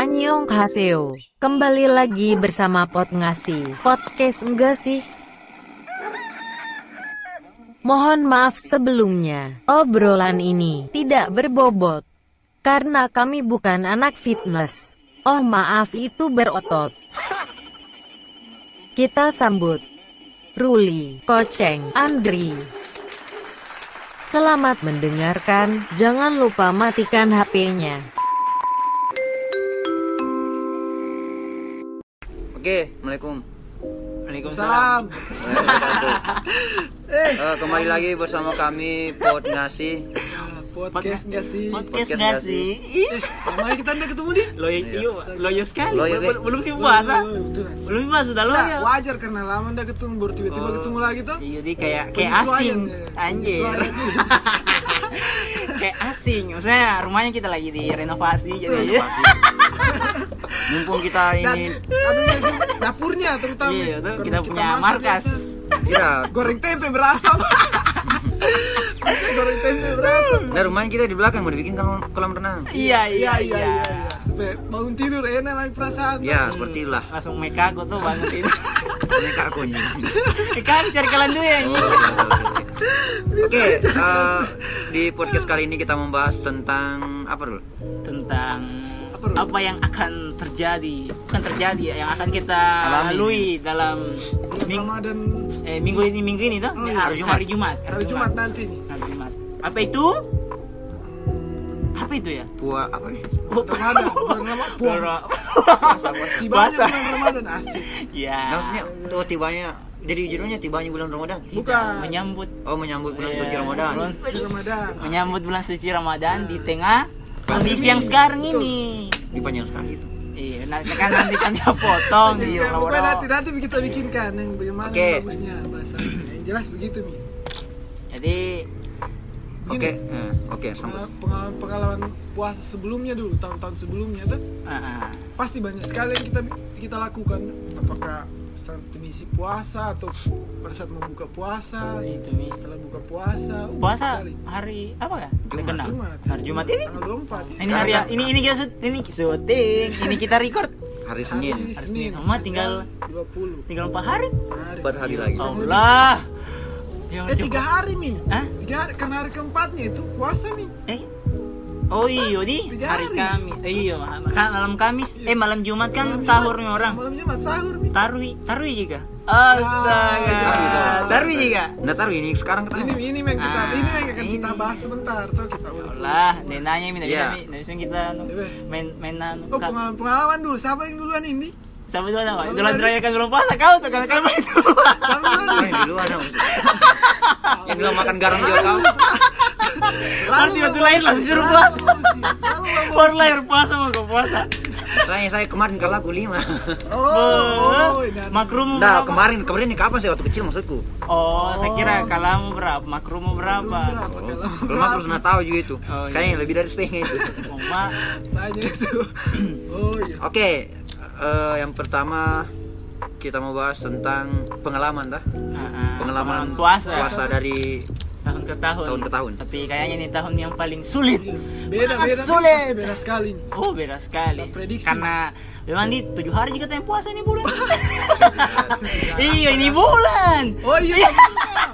Annyeonghaseyo. Kembali lagi bersama Pot Ngasih. Podcast enggak sih? Mohon maaf sebelumnya. Obrolan ini tidak berbobot. Karena kami bukan anak fitness. Oh maaf itu berotot. Kita sambut Ruli, Koceng, Andri. Selamat mendengarkan, jangan lupa matikan HP-nya. Oke, Assalamualaikum. Waalaikumsalam. Eh, kembali lagi bersama kami Pot Ngasih. Podcast nggak sih? Podcast sih? Ih, Namanya kita udah ketemu di. Loyo, iyo, loyo sekali. Loyo, Belum- Be. Belum ke puasa. Belum puasa sudah Nah, loyo. wajar karena lama udah ketemu baru tiba-tiba Oh. ketemu lagi tuh. Iya, dia kayak kayak asing. Anjir. Kayak asing. Maksudnya rumahnya kita lagi direnovasi jadi. Renovasi. Mumpung kita Dan ini aduh, lagi dapurnya terutama. Iya, kita punya markas. tidak Goreng tempe berasap. Goreng tempe berasap. Nah, rumahnya kita di belakang mau dibikin kolam, kolam renang. Iya, Iya iya, iya iya. iya. Supaya bangun tidur enak lagi perasaan. Ya, seperti itulah. Langsung mekago tuh bangun tidur. Mereka aku anjing. Kan cari kalian dulu ya. Oh, anjing. iya. Oke, eh, di podcast kali ini kita membahas tentang apa dulu? tentang Apa, yang akan terjadi bukan terjadi ya, yang akan kita Alami. lalui dalam ming- Ramadan eh, minggu ini minggu ini tuh Oh, iya. hari, hari Jumat hari Jumat nanti nih. hari Jumat apa itu apa itu ya Oh, Oh, Puas apa nih? Ramadan, bulan Ramadan. Puasa. Puasa, puasa. Tibanya Puasa. bulan Ramadan asik. ya Nah, maksudnya tuh tibanya jadi judulnya tibanya bulan Ramadan. Bukan. menyambut Oh, menyambut bulan eh, suci Ramadan. bulan- Bulan Ramadan. menyambut bulan suci Ramadan di tengah kondisi yang sekarang ini. Ini panjang sekali itu. iya nanti kan nanti kan kita potong Iya, pokoknya nanti nanti kita bikinkan yang bagaimana bagusnya bahasa. Yang jelas begitu mi. jadi Oke, eh, oke, pengalaman, pengalaman pengalaman puasa sebelumnya dulu tahun-tahun sebelumnya tuh. Ah, ah. pasti banyak sekali yang kita kita lakukan. Apakah saat mengisi puasa atau pada saat membuka puasa itu mis setelah buka puasa puasa sekali. hari apa ya Jumat. Jumat hari Jumat ini tanggal 24 ya. ini hari ini ini kita shoot- ini syuting ini kita record Hari hari Senin. Senin Mama tinggal 20 tinggal empat hari hari. Empat hari lagi. Allah yang eh tiga hari mi Hah? tiga hari karena hari keempatnya itu puasa mi eh oh iya di hari. Kamis eh, iya kan malam Kamis eh malam Jumat kan sahur nih orang malam Jumat sahur tarwi tarwi juga astaga Ah, tarwi juga Nggak tahu ini sekarang ini ketemu. ini yang kita Ah, ini yang akan kita ini. bahas sebentar tuh kita Ya. Allah nenanya minta Iya. bisa mi bisa kita anu, Iya, main main anu Oh pengalaman pengalaman dulu siapa yang duluan ini? sampai dulu apa duluan dulu. terakhir kan belum puasa kau tuh kan kan itu Siapa duluan ini? yang duluan dong. Yang dulu makan garam juga kau. Baru tiba-tiba lahir langsung suruh puasa. Selalu baru lahir puasa mau ke puasa Saya saya kemarin kalau aku lima. Oh, oh, dan- makrumu Nah, berapa kemarin kemarin ini kapan sih waktu kecil maksudku? oh saya kira kalamu berapa makrumu berapa Oh, kalau terus nggak tahu juga itu. Oh, iya. Kayaknya lebih dari setengah itu. Mama tanya itu. Oh iya. Oke, eh, yang pertama kita mau bahas tentang pengalaman dah. Pengalaman puasa puasa dari tahun ke tahun tahun ke tahun. tapi kayaknya ini tahun yang paling sulit Beda Sangat beda sulit. beda sekali nih. oh beda sekali prediksi. karena memang di tujuh hari juga yang puasa ini bulan. Iya ini bulan. Oh iya.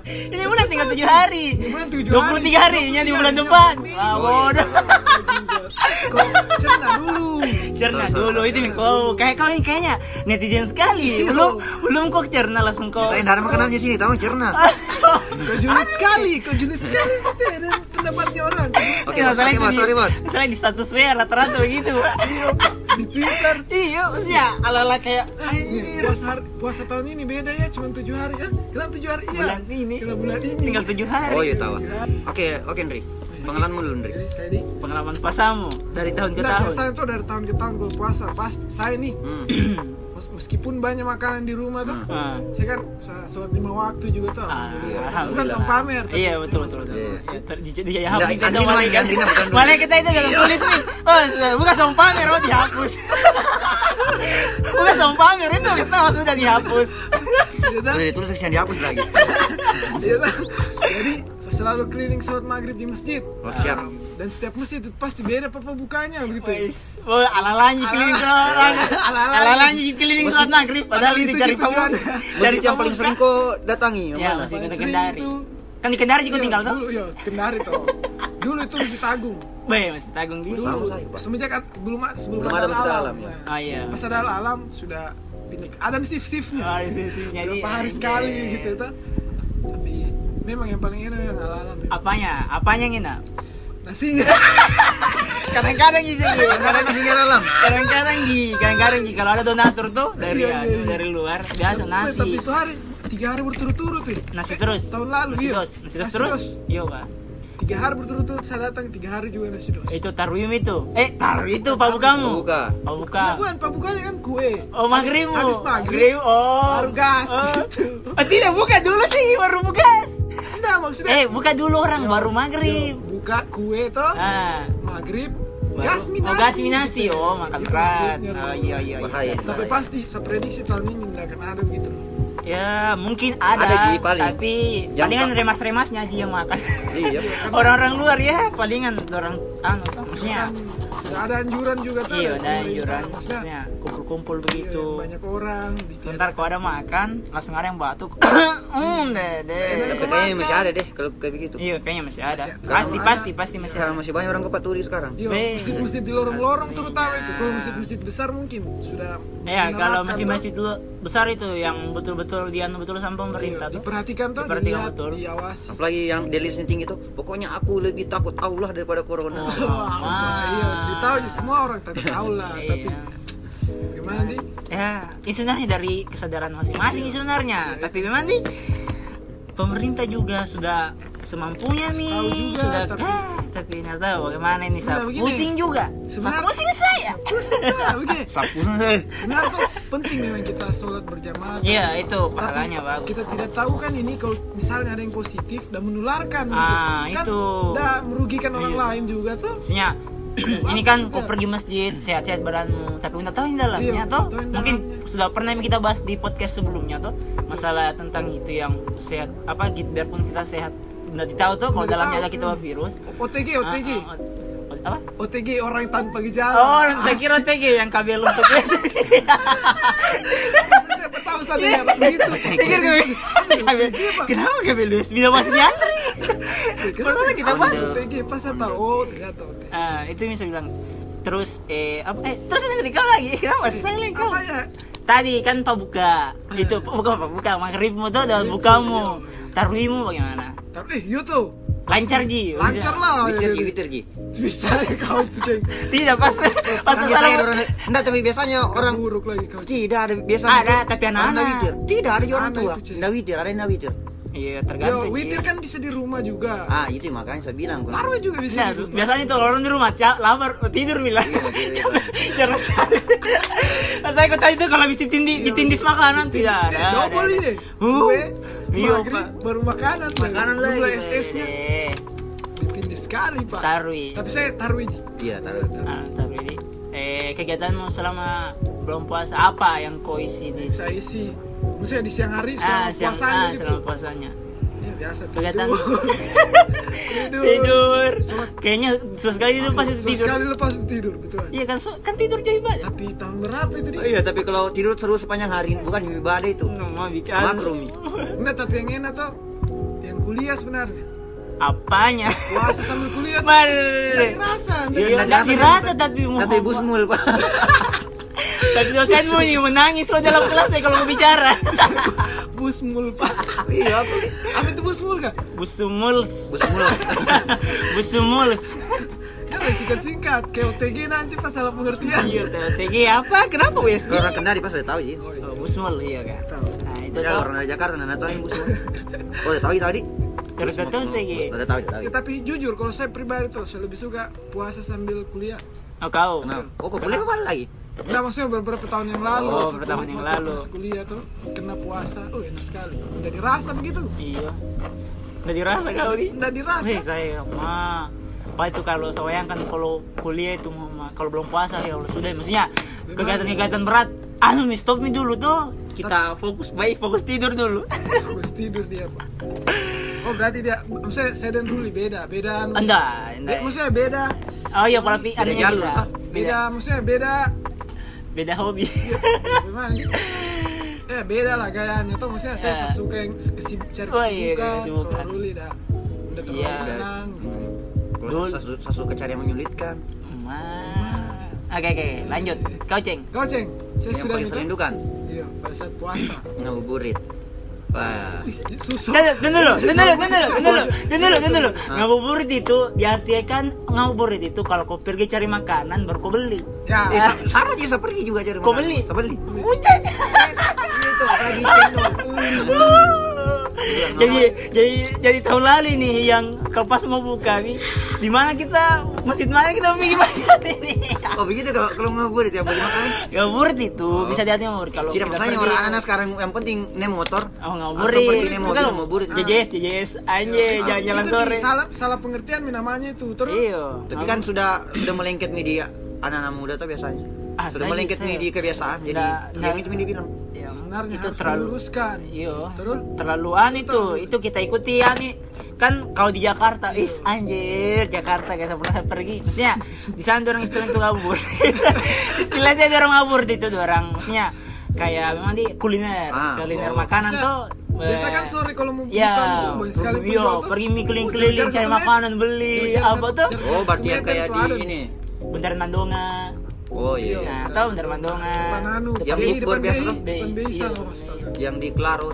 ini bulan tinggal tujuh hari. Ini bulan tujuh 23 harinya di bulan depan. wah bodoh Kok cerna dulu. cerna dulu itu kau. Kayak kau ini kayaknya netizen sekali. Iya. belum belum kok cerna langsung kau. Saya ada makanannya sini, tahu cerna. Kau julid sekali, kau julid sekali pendapatnya orang. Oke, Iya, bos, masalah oke, itu bos, di- sorry masalah di status WA rata-rata begitu Pak. Di Twitter. iya maksudnya ala-ala kayak puasa hari- puasa tahun ini beda ya, cuma tujuh hari ya. Kenapa tujuh hari? Iya. bulan ini Kenapa bulan ini? tinggal tujuh hari Oh iya tahu. Oke, oke Ndri. Pengalamanmu dulu Ndri. Saya di pengalaman puasamu dari tahun ke Nah, tahun biasanya tuh dari tahun ke tahun kalau puasa pasti saya nih Hmm. mes- meskipun banyak makanan di rumah tuh Ah. saya kan sholat lima waktu juga tuh Ah, bukan sama pamer tuh. Iya betul betul betul. Iya. Ya, ter- di, di, ya, Nggak, hapus Andina sama kan. Malah kita itu gak tulis nih. Oh, bukan sama pamer oh dihapus. bukan sama pamer itu kita sudah dihapus. Iya, dah. Sudah ditulis yang dihapus lagi. Iya, jadi saya selalu keliling sholat maghrib di masjid Oh, siap. Dan setiap masjid itu pasti beda bukanya begitu oh, ala-alanya keliling. Ala-alanya. Keliling sholat maghrib padahal itu itu cari. Masjid Cari yang paling sering kau datangi yang Ya, mana? masih kita sering Kendari. itu Kan di Kendari juga Iya, tinggal tuh. dulu ya kendari tuh dulu itu masih tagung Baik, masih tanggung di. dulu semenjak at- belum sebelum, Belum ada alam, alam, Ah iya. pas ada alam sudah ada shift shiftnya Oh, sini jadi. berapa hari sekali gitu tuh tapi memang yang paling enak yang ala alam Apanya? Apanya yang enak? Nasinya Kadang-kadang gitu. Kadang-kadang nasinya dalam. Kadang-kadang di kadang-kadang di kalau ada donatur tuh dari Iya, iya, iya. dari luar biasa tapi nasi. itu hari tiga hari berturut-turut tuh Nasi terus. tahun lalu Nasi iya dos, nasi dos terus. Iya, Kak. tiga hari berturut-turut saya datang tiga hari juga nasi dos Itu tarwim itu. Eh, tarwim itu Pak Bukamu. Buka. Pak Buka. Nah, bukan pak bukanya kan kue Oh, maghribmu. habis maghrib Oh. baru gas Oh. Oh, tidak buka dulu sih baru bukas. Maksudnya Eh, buka dulu orang Yo, baru yo, maghrib. buka kue toh Ah. maghrib Baru- gas minasi Oh, gas minasi. gitu. Oh, makan Itu berat. Oh, iya iya iya. Bahaya. sampai pasti saya prediksi tahun ini nggak akan ada begitu Ya, mungkin ada, Ada, Ji, paling. tapi Yang palingan tak- remas-remasnya aja yang makan. Iya. Orang-orang luar ya, palingan orang anu maksudnya. kan sudah ada anjuran juga tuh Iya, ada anjuran, maksudnya kumpul-kumpul iya, begitu. yang banyak orang di tiap Ntar kalau ada makan, langsung ada yang batuk. Hmm, deh, deh. Tapi kayaknya masih ada deh kalau kayak begitu. Iya, kayaknya masih ada. Masih ada. Pasti, pasti, pasti masih Sekarang ada. masih banyak orang ke Paturi sekarang. Iya, masjid-masjid di lorong-lorong terutama itu. Kalau masjid-masjid besar mungkin sudah Ya, kalau menerapkan masih-masih tuh. dulu besar itu yang betul-betul dia betul sama pemerintah Iya, tuh. diperhatikan tuh, Diperhatikan dilihat, betul. diawasi. Apalagi yang delisnya tinggi tuh. Pokoknya aku lebih takut Allah daripada corona. Oh. Wah, Mama. iya, ditahu semua orang tapi tahu lah, tapi Iya. gimana nih? ya ini sebenarnya dari kesadaran masing-masing ini sebenarnya tapi memang nih pemerintah juga sudah semampunya nih Tahu juga, sudah tapi- ah, tapi nggak tahu bagaimana ini saya begini. pusing juga saya Sebenarnya- pusing saya Nah, begini, Sapu sih. sebenarnya tuh penting memang kita sholat berjamaah. iya itu Tapi pahalanya bagus Kita tidak tahu kan ini kalau misalnya ada yang positif dan menularkan gitu. Ah, kan itu. Udah merugikan orang Iya. lain juga tuh. maksudnya ini kan kau pergi masjid sehat-sehat badanmu tapi nggak tahu yang dalamnya Iya, toh mungkin dalamnya. sudah pernah kita bahas di podcast sebelumnya tuh masalah tentang itu yang sehat apa gitu biarpun kita sehat nggak tahu tuh kalau dalamnya ada kita virus OTG, OTG. Ah, ah, ah, apa OTG orang tanpa gejala. Oh, saya kira OTG yang kabel untuk biasa. Satu yang begitu. Pikir gue, kabel. Kenapa kabel USB udah masih diantri? Kenapa kita bahas. OTG pas saya tahu oh ternyata OTG. Ah, itu yang saya bilang. Terus eh apa eh terus dari kau lagi. Kenapa masih silent kau? Apa ya? Tadi kan Pak buka. Itu Pak buka Pak buka maghribmu tuh dan bukamu. Tarwimu bagaimana? Tapi eh, yo tuh. Lancar Ji. Lancar lah. Witir Ji, witir Ji. Bisa ya kau ceng. Tidak pas pas salah. orang enggak tapi biasanya orang buruk lagi kau. Tidak ada biasanya Ada, tuh tapi anak-anak. Tidak ada orang tua. Enggak witir, ada yang witir. Iya, Yo, tergantung. witir kan bisa di rumah juga. Ah, itu makanya saya bilang. Tarwih juga bisa Nah, di rumah. biasanya tuh orang di rumah cak lapar tidur bilang. Jangan sekali. Nah, saya kata itu kalau habis ditindis, ditindis makanan tidak ada. Eh, double ini. Uh, Kue, iya, maghrib, baru makanan. Makanan lagi. SS-nya Eh, ditindis sekali, Pak. Tarwi. Tapi saya tarwih. Ji. Iya. Ah, tarwi ini. Eh, kegiatanmu selama belum puasa apa yang kau isi di Saya isi. Maksudnya di siang hari ah, selama siang, puasanya ah, gitu. selama puasanya. Ya, biasa Kegiatan tidur. tidur. Tidur. Sholat. Kayaknya susah sekali itu pasti Terus tidur. sekali lepas itu tidur, betul. Iya kan, so- kan tidur jadi banyak. Tapi tahun berapa itu dia? Oh, iya, tapi kalau tidur seru sepanjang hari bukan ibadah itu. Mau bicara. Makrumi. Enggak, tapi yang enak tuh yang kuliah sebenarnya. Apanya? Puasa sambil kuliah Mar. nggak dirasa. nggak Iya, dirasa. tapi mau Kata ibu semul, Pak. Tapi dosenmu nih menangis kok dalam kelas ya kalau mau bicara. Busmul, Pak. Iya, apa? Apa itu busmul, Kak? Busumuls. Bu semul. Busumuls. Kan ada singkat-singkat. Kayak OTG nanti pas salah pengertian. Iya, TOTG apa? Kenapa USB? Kalau orang kendari pas udah tahu sih. Oh, iya. Oh, Busmul iya kan. Tahu. Nah, itu Ya, orang dari Jakarta nggak tahu yang bu semul. Oh, udah tahu itu tadi. Terus betul sih. Udah tahu, udah tahu. Ya, tapi jujur kalau saya pribadi tuh saya lebih suka puasa sambil kuliah. Oh, kau. Kenapa? Oh, kok boleh kembali lagi? Nah maksudnya beberapa tahun yang lalu Oh, beberapa tahun yang lalu. pas kuliah tuh kena puasa, oh enak sekali. Udah dirasa begitu, Iya. Nggak dirasa kau nih. udah dirasa. Wih, saya mah apa itu kalau saya bayangkan kalau kuliah itu mah kalau belum puasa ya Allah sudah maksudnya kegiatan-kegiatan berat anu nih stop nih dulu tuh kita fokus baik fokus tidur dulu Harus tidur dia pak. Oh berarti dia, maksudnya saya dan Ruli beda, beda. anu. Enggak, enggak. maksudnya beda, Oh iya, pola pikir beda, Beda, maksudnya beda. Beda hobi. Sih? Ya beda lah gayanya tuh maksudnya saya Ya. suka yang kesibuk cari Oh, iya, kesibukan, kesibukan. kalau Ruli dah udah terlalu Iya. senang gitu. Saya suka cari yang menyulitkan. Ma- Oke oke, lanjut. Kau ceng. Kau ceng, saya Yang sudah paling nikah. serindukan Iya, pada saat puasa. ngabuburit. Tunggu dulu, tunggu dulu, tunggu dulu, tunggu dulu, tunggu dulu, tunggu dulu. Ngabuburit itu diartikan ngabuburit itu kalau kau pergi cari makanan baru kau beli. Ya, Eh, sa- sama aja saya pergi juga cari Kau makanan. beli? Saya beli. Itu lagi jadi jadi jadi tahun lalu nih yang kalau pas mau buka nih di mana kita masjid mana kita mau pergi Oh begitu kalau kalau ngabuburit ya beli makanan. ngabuburit itu bisa diartikan ngabuburit kalau Tidak masalahnya orang anak sekarang yang penting naik motor. oh Atau ngabuburit pergi naik mobil Kan ngabuburit. JJS JJS anjay jalan jalan sore. Salah salah pengertian mi namanya itu. Terus? Iya. Tapi kan sudah sudah melengket media anak-anak muda tuh biasanya. Ah, sudah melengket saya- media kebiasaan. Jadi yang nggak- itu media bilang. Iya, sebenarnya itu harus terlalu diluruskan. Iya. Terus Terlalu an itu, itu kita ikuti ani kan kalau di Jakarta, is anjir Jakarta kayak saya pernah saya pergi, maksudnya di sana tuh orang istilah itu ngabur, istilahnya ada orang ngabur itu orang, maksudnya kayak memang di kuliner, Ah, kuliner oh. makanan Biasa- tuh. biasa eh, kan sore kalau mau Ya, buka banyak sekali iya, tuh. pergi mie Oh, keliling-keliling cari makanan beli apa tuh? Oh, berarti yang kayak di ini. Bundaran Mandonga. Oh iya. Nah, tahu Bundaran Mandonga. Depan anu, Yang bubur depan biasa BI, tuh. depan BI, BI sana, astaga. Yang di Claro.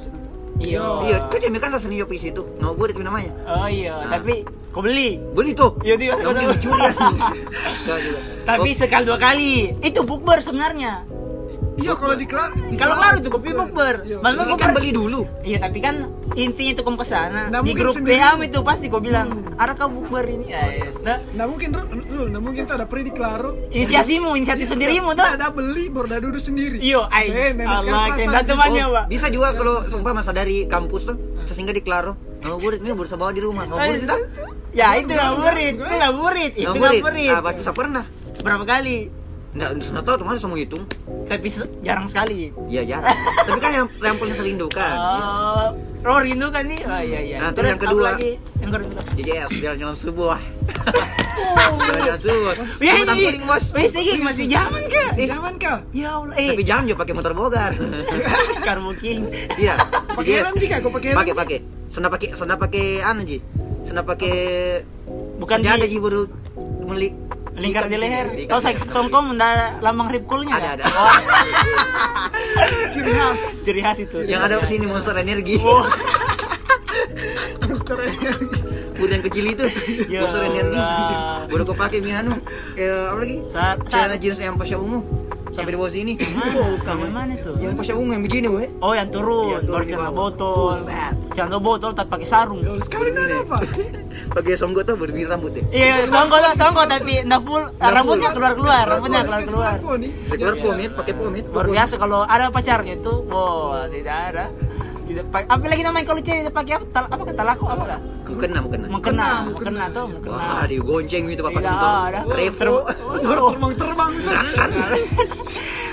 Iya. Iya, itu dia kan rasa nyopi situ. Ngabuburit itu namanya. Oh iya, Nah. tapi kau beli. Beli tuh. Iya, dia mungkin dicuri. Enggak juga. Tapi Oh, sekali dua kali. Itu bukber sebenarnya. Iya kalau di kelar, di Kalau kelar itu kopi bukber. Iya. Mas kau kan beli dulu. Iya, tapi kan intinya itu kamu ke sana Nggak di mungkin grup sendiri. WA itu pasti kau bilang, "Ada kau bukber ini?" Ya, yes, dah. Nah mungkin Rul, nah mungkin tuh ada pre di Claro. Inisiasimu, inisiatif sendirimu tuh. Nah, ada beli baru ada duduk sendiri. Iyo, ais. Eh, sekarang Allah, kayak gitu. temannya, Pak. bisa juga kalau sumpah masa dari kampus tuh, terus singgah di Claro. Ngabuburit ini berusaha bawa di rumah. Ngabuburit itu. Ya, itu ngabuburit, itu ngaburit, itu ngaburit. Ah, pasti saya pernah. Berapa kali? Enggak, sudah tahu teman mau hitung. Tapi se- jarang sekali. Iya, ya. Tapi kan yang yang paling saya rindukan. Oh, lo rindu kan nih? Oh iya iya. Nah, terus yang kedua. lagi? Yang kedua. JJS, jalan-jalan subuh. Jalan-jalan subuh. Ya, Jembatan iya. kuning, Bos. Wih, sih masih zaman kah? Eh, Zaman kah? Ya Allah, eh. Tapi jangan juga pakai motor bogar. Karbo King. Iya. Pakai helm jika kau pakai helm. Pakai pakai. Sudah pakai sudah pakai anu ji. Sudah pakai Bukan ada di ji baru melik lingkar di leher. Kau saya songkong ada lambang ripkulnya Ada ada. Ciri khas. Ciri khas itu. Yang ada sini monster energi. Oh, Monster energi. Yang kecil itu. Monster energi. Baru kau pakai mi anu. Eh, apa lagi? saat Celana jeans yang pasya ungu. Sampai di bawah sini. mana? Yang mana itu? Yang pasya ungu yang begini, weh. Oh, yang turun, Yang turun celana botol. Celana botol tapi pakai sarung. Sekarang ada apa? Pakai songgo tuh berbiri rambut deh. Iya, songkok tuh, songkok tapi ndak full, rambutnya keluar keluar, rambutnya keluar keluar. Pomit, pakai pomit. Luar biasa kalau ada pacarnya itu, wow tidak ada. Tidak pakai. Apa lagi namanya kalau cewek itu pakai apa? Tal, apa kata laku apa kah? Kau kena, mau kena. Mengkena, mengkena tuh, mengkena. Wah, di gonceng itu Tidak motor. ada. Revo. Terbang-terbang itu.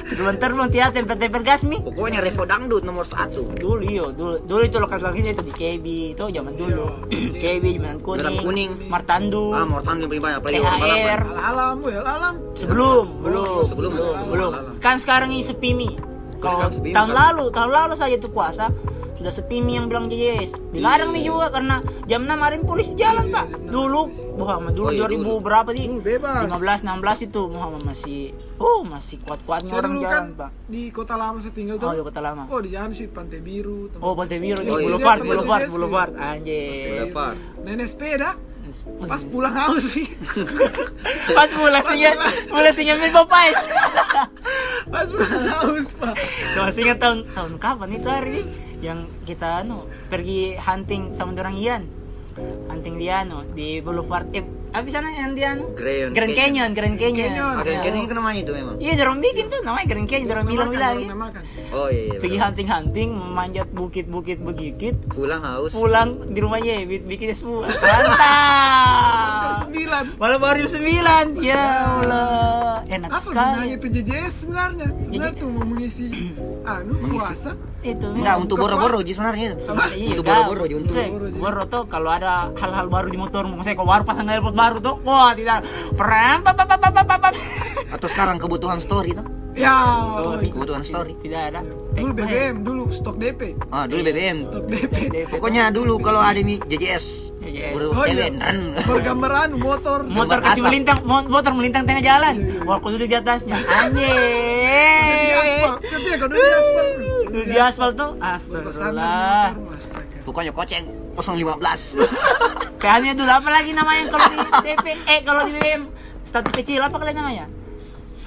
Terbang terbang tiap temper temper gasmi. Pokoknya Revo dangdut nomor satu. Dulu iyo, dulu dulu itu lokasi lokasinya itu di KB itu zaman dulu. KB zaman kuning. Zaman kuning. Martandu. Ah, mortan yang paling banyak apalagi orang THR. balapan. Alam, ya alam. Sebelum, belum, sebelum. belum. Kan sekarang ini sepi mi. Kalau tahun kan? lalu, tahun lalu saja itu puasa sudah sepi mi yang bilang yes. Dilarang mi juga karena jam 6 hari polisi jalan pak. Dulu, Muhammad dulu Oh, iya, 2000 dulu. berapa di? Dulu bebas. 15 16 itu Muhammad masih oh masih kuat-kuatnya Saya orang dulu jalan kan pak. di kota lama saya tinggal tuh. Oh iya kota lama. Oh di jalan sih Pantai Biru. tempat- Oh Pantai Biru, Oh, iya. Boulevard, Boulevard, Boulevard, iya. anjir. Boulevard. Nenek sepeda. Pas pulang haus sih. Pas pulang singa, pulang singa min papais. Pas pulang haus pak. So, masih ingat tahun tahun kapan itu hari ini yang kita anu pergi hunting sama orang Ian. Hunting di anu di Boulevard eh apa sana yang di anu? Grand Grand Canyon, Grand Canyon. Canyon. Ah, keren keren kan namanya itu memang. Iya, dorong bikin tuh namanya Grand Canyon, dorong. Orang ya. namakan. Oh iya. iya Pergi betul. hunting-hunting, memanjat bukit-bukit begigit, Pulang haus. pulang di rumahnya bikin semua. Mantap. Sembilan. Baru jam 9 Ya Allah enak Apa sekali gunanya itu JJS sebenarnya? Sebenarnya tuh mau mengisi anu puasa. itu Enggak, untuk boro-boro Ji sebenarnya itu. Sama. Untuk boro-boro Ji untuk boro, tuh kalau ada hal-hal baru di motor misalnya kalau baru pasang airpod baru tuh wah tidak pap. atau sekarang kebutuhan story tuh. Ya. Story. Kebutuhan story. tidak ada Dulu BBM, dulu stok DP. Ah, dulu BBM. Stok DP. Pokoknya dulu kalau ada mi JJS. JJS. Baru Oh iya. keren, ren. Bergambar anu motor. motor kasih melintang mo- motor melintang tengah jalan Iya, iya. wah aku duduk di atasnya duduk di aspal. duduk di aspal tuh astagfirullah. Pokoknya koceng 015. kayaknya dulu apa lagi namanya kalau di DP eh kalau di BBM status kecil apa kalian namanya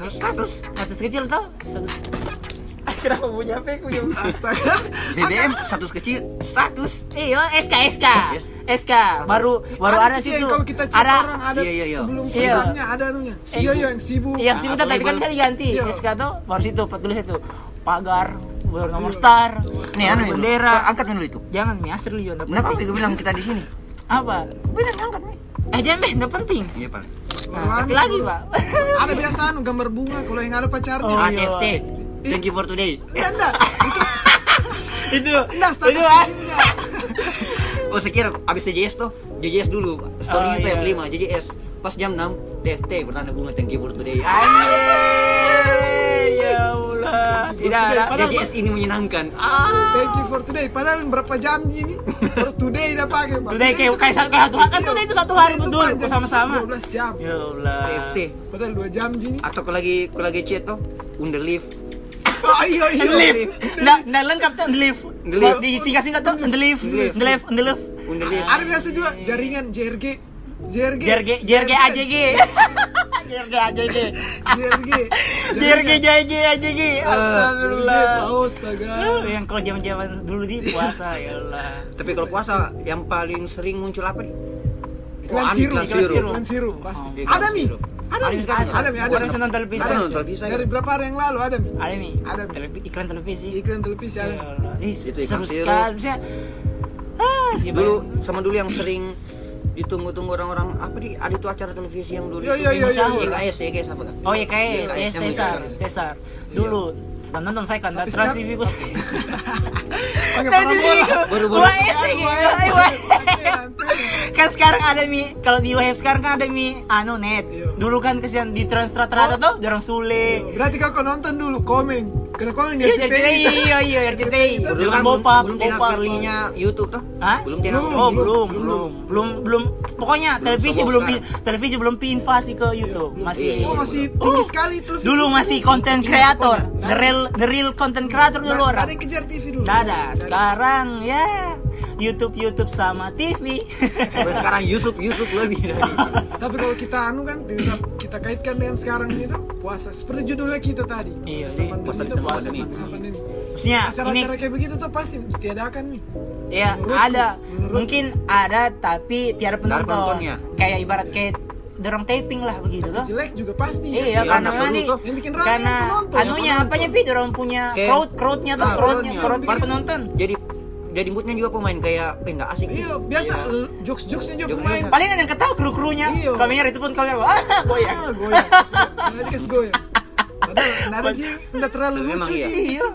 Status status kecil tuh status kenapa punya HP ku ya Astaga. BBM status kecil, status. iya SK SK Yes. SK baru baru ada tuh, Ci, situ Kalau kita chat ada orang ada Iya, iya, iya. sebelum Iya. ada anunya. Iya, iya yang sibuk. yang sih atau tapi kan bisa diganti Iya. SK tuh baru situ tulis itu pagar baru nomor star Nih anu bendera Angkat dulu itu. jangan mi asli lu Kenapa gue bilang kita di sini? apa Bilang angkat nih. eh jangan deh penting Iya, Pak. Nah, tapi lagi pak Ada biasa anu gambar bunga kalau yang ada pacarnya. Oh, Ah, iya. TFT. Thank you for today. Iya, enggak. Itu itu enggak status itu. Oh, saya kira abis JJS tuh, JJS dulu. Story Oh, itu iya. yang 5, JJS. Pas jam 6, TFT bertanda bunga thank you for today. Anjir, ya Allah tidak ada JJS ini menyenangkan. Ah. Thank you for today. Padahal berapa jam ini? For today udah pakai, Pak. Today kayak kayak satu hari kan today itu satu hari betul bersama-sama 12 jam. ya Allah TFT. Padahal 2 jam gini. Atau kalau lagi kalau lagi chat tuh, under lift. Oh iya iya. Lift, nggak nggak lengkap tuh lift. The lift. Di singkat-singkat tuh the lift, lift. the lift, the lift. Under lift. Ada biasa juga jaringan JRG. JRG. JRG, JRG AJG. JRG AJG. JRG. JRG JRG AJG. Astagfirullah. Astaga. Yang kalau zaman-zaman dulu di puasa ya Allah. Tapi kalau puasa yang paling sering muncul apa nih? Oh, sirup, sirup. sirup, iklan sirup pasti. Iklan Ada mi, sirup. ada mi, sekarang. ada mi, ada mi. nonton televisi. Ada nonton televisi. Dari berapa hari yang lalu ada mi. Ada mi. Ada iklan televisi. Iklan televisi Ya ada. Ih, Itu iklan sirup. Ah? Dulu sama dulu yang sering ditunggu-tunggu orang-orang apa di ada tuh acara televisi yang dulu Iya, itu iya, iya, Bimo iya. EKS EKS apa kan Oh iya kayak Iya, yang Cesar, Cesar. Dulu sedang nonton saya kan, Trans TV ku. Trans TV Antena, antena. Kan sekarang ada mi, kalau di web sekarang kan ada mi anu net. Iya. Dulu kan kesian di Trans rata-rata tuh jarang sule. Berarti kau nonton dulu komen. Kena komen di Iya, RCTI. Iya, iya, RCTI. Dengan kan belum, bopap, belum sekalinya YouTube tuh Hah? belum Belum. Oh belum, belum, belum, belum. Pokoknya Belum televisi belum, televisi belum invasi ke YouTube, masih. Iya, Oh masih tinggi sekali televisi. Dulu masih content creator, the real, the real content creator dulu orang. ada yang kejar TV dulu. Ada. Sekarang ya YouTube YouTube sama TV. Tapi sekarang Yusuf Yusuf lebih dari Tapi kalau kita anu kan, kita, kita kaitkan dengan sekarang ini tuh puasa. Seperti judulnya kita tadi. Iya sih. pandemi Puasa di tengah puasa pandemi. Maksudnya ini Acara-acara kayak begitu tuh pasti ditiadakan nih. ya Menurutku, ada, mungkin ada tapi tiada penonton. penontonnya. Kayak ibarat kayak dorong taping lah begitu tuh. Jelek juga pasti. Iya, Iya, karena ini tuh. Yang bikin rame karena penonton. anunya apanya pi dorong punya crowd crowdnya tuh crowdnya crowd penonton. jadi jadi moodnya juga pemain kayak nggak asik Iya, biasa jokes-jokesnya juga Jokes- pemain. jokes. Palingan yang ketahui kru krunya. Iya. Kamera itu pun kamera ah goyang. Ah, goyang. Nanti kes goyang. Padahal nggak ada Ji, nggak terlalu memang lucu. iya. Iya.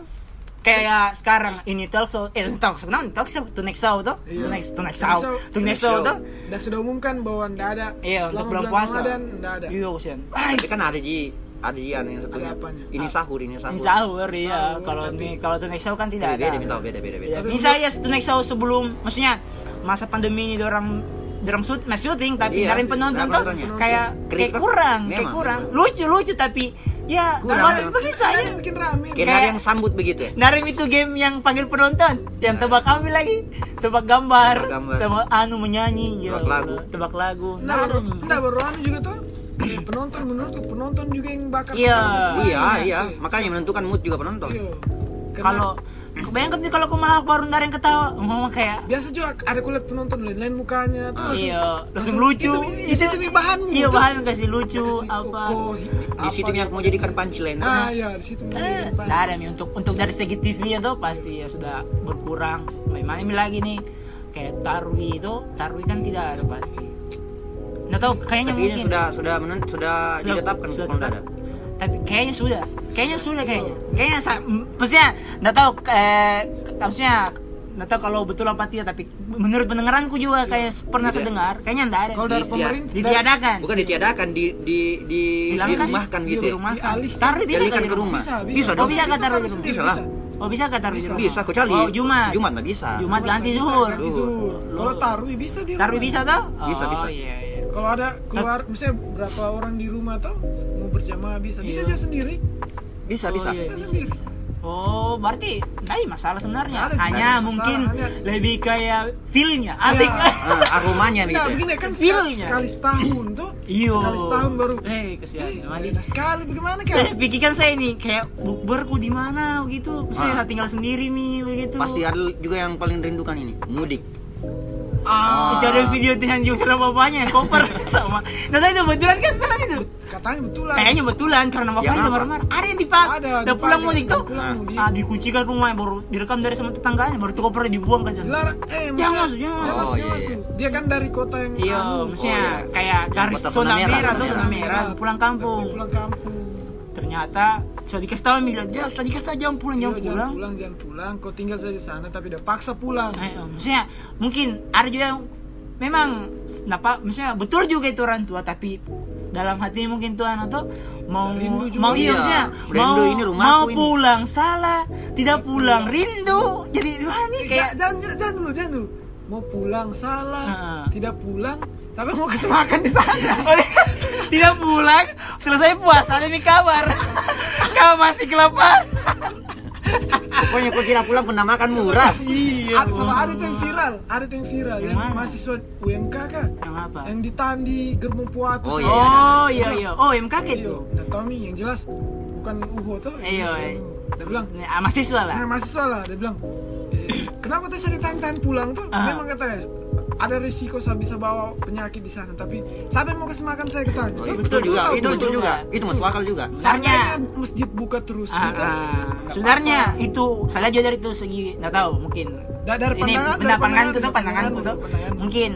Kayak sekarang ini talk show, eh talk show, kenapa talk show, to next show tuh, Iya. to next, to next show, to next show tuh, Dan sudah umumkan bahwa nggak ada iya selama untuk bulan puasa, Ramadan nggak ada. iya kan ada ji ada ji yang satunya Ada apanya? ini sahur ini sahur. Ini sahur ya, Sahur, kalau ini kalau to next show kan tidak beda ada, beda beda beda beda. Ya, ini saya to next show sebelum, maksudnya masa pandemi ini orang orang shoot, mas syuting tapi Iya, narin penonton tuh kayak kayak kurang, kayak kurang, lucu lucu tapi ya seperti Ada saya. yang bikin rame. kayak yang sambut begitu ya? Narim itu game yang panggil penonton, yang tebak kami lagi, tebak gambar, Tebak gambar. tebak anu menyanyi, ya Tebak lagu. Allah, tebak lagu. Nah, nah, baru anu juga tuh. Eh, penonton menurutku penonton juga yang bakar Iya. semangat iya pemainnya. iya makanya menentukan mood juga penonton Iya. Karena Kalau bayangkan nih kalau aku malah baru ntar yang ketawa, ngomong kayak biasa juga ada kulit penonton lain-lain mukanya tuh langsung iya, langsung lucu. itu, di situ nih bahanmu Iya tuh. bahan kasih lucu Kasih apa. koko, di situ yang mau jadikan punchline ah iya di situ Eh, ada nih untuk untuk dari segi TV itu pasti ya sudah berkurang. Bagaimana ini lagi nih kayak tarwi itu, tarwi kan tidak ada pasti. Nggak tahu kayaknya tapi ini mungkin. sudah sudah menen, sudah, Sudah- ditetapkan sudah kalau nggak ada tetap. tapi kayaknya sudah. Kayaknya sudah kayaknya. Kayaknya sa- m- maksudnya nggak tahu eh, maksudnya nggak tahu kalau betul apa tidak tapi menurut pendengaranku juga kayak pernah saya dengar kayaknya enggak ada. Kalau dari Di- pemerintah ditiadakan. Bukan ditiadakan di di di dirumahkan gitu di ya taruh bisa Jadikan kan ke rumah. Bisa, bisa. bisa. Oh, dong bisa taruh di taruh rumah? sendiri, Bisa. Lah. oh bisa kan taruh di rumah? Bisa kecuali oh Jumat. Jumat nggak bisa. Jumat ganti Bisa, zuhur. Kalau taruh bisa di taruh rumah. bisa toh? Bisa, oh, bisa. iya, iya. Kalau ada keluar, misalnya berapa orang di rumah tuh mau berjamaah bisa, bisa Iya. juga sendiri. bisa Oh, bisa iya, Bisa bisa, sendiri. bisa. Oh, berarti ada masalah sebenarnya. Ada, Hanya ada mungkin masalah, hanya- lebih kayak feel-nya. Asik. Iya. Ah, aromanya Nah, gitu ya. begini kan sekali, Feel-nya. sekali setahun tuh. Iyo. Sekali setahun baru. Eh, kesian. Eh, sekali bagaimana Saya kan? pikirkan saya nih kayak bukberku di mana begitu. Saya Ah. tinggal sendiri nih begitu. pasti ada juga yang paling rindukan ini mudik Ah, itu ada video Tuhan Jung sama bapaknya koper sama. Nah, itu betulan kan setelah itu. Katanya betul lah. Kayaknya betulan karena bapaknya Yang apa? marah-marah. Ada yang dipak. Ada, Udah pulang mudik tuh. Pulang mudik. Ah, dikuncikan rumah baru direkam dari sama tetangganya baru tuh kopernya dibuang ke sana. Dilarang, eh Jangan maksudnya- masuk, jangan jangan masuk. masuk, Oh, jangan iya, masuk. Dia kan dari kota yang Iya, maksudnya Oh, iya. kayak Yang garis zona merah, tuh zona merah. pulang kampung. Pulang kampung. Ternyata sudah dikasih tahu bilang, "Ya, sudah dikasih tahu jam pulang, jam Iya, jangan pulang." pulang, jangan pulang. Kau tinggal saja di sana, tapi udah paksa pulang. Eh, eh, maksudnya mungkin ada juga yang memang kenapa maksudnya betul juga itu orang tua tapi dalam hatinya mungkin Tuhan atau mau Rindu juga. mau iya, Iya, maksudnya rindu mau ini rumahku mau ini. pulang salah tidak pulang rindu jadi wah nih Eh, kayak jangan, jangan, jangan dulu, jangan dulu. Mau pulang salah, Ah. tidak pulang, sampai mau kasih makan di sana. tidak pulang selesai puasa ada nih kabar kau mati kelaparan pokoknya kau tidak pulang pernah makan murah iya ada sama ada tuh yang viral, ada tuh yang viral Yang yang mahasiswa UMK kak, yang apa yang ditahan di gerbong Puatu. Oh, iya. oh iya iya oh MKK Iya, itu nah Tommy yang jelas bukan UHO tuh. Iya, iya. Dia bilang, Ah, mahasiswa lah nah mahasiswa lah, dia bilang, eh, kenapa tuh saya ditahan-tahan pulang tuh? Ah. Memang katanya ada risiko saya bisa bawa penyakit di sana, tapi siapa yang mau kasih makan saya ketanya? Oh, iya, betul juga itu betul betul juga itu masuk akal juga Sebenarnya masjid buka terus Ah, kita, ah. sebenarnya itu saya lihat juga dari itu segi nggak tahu mungkin Da- dari ini pandangan- dari pandangan, tuh dari pandanganku tuh pandangan. mungkin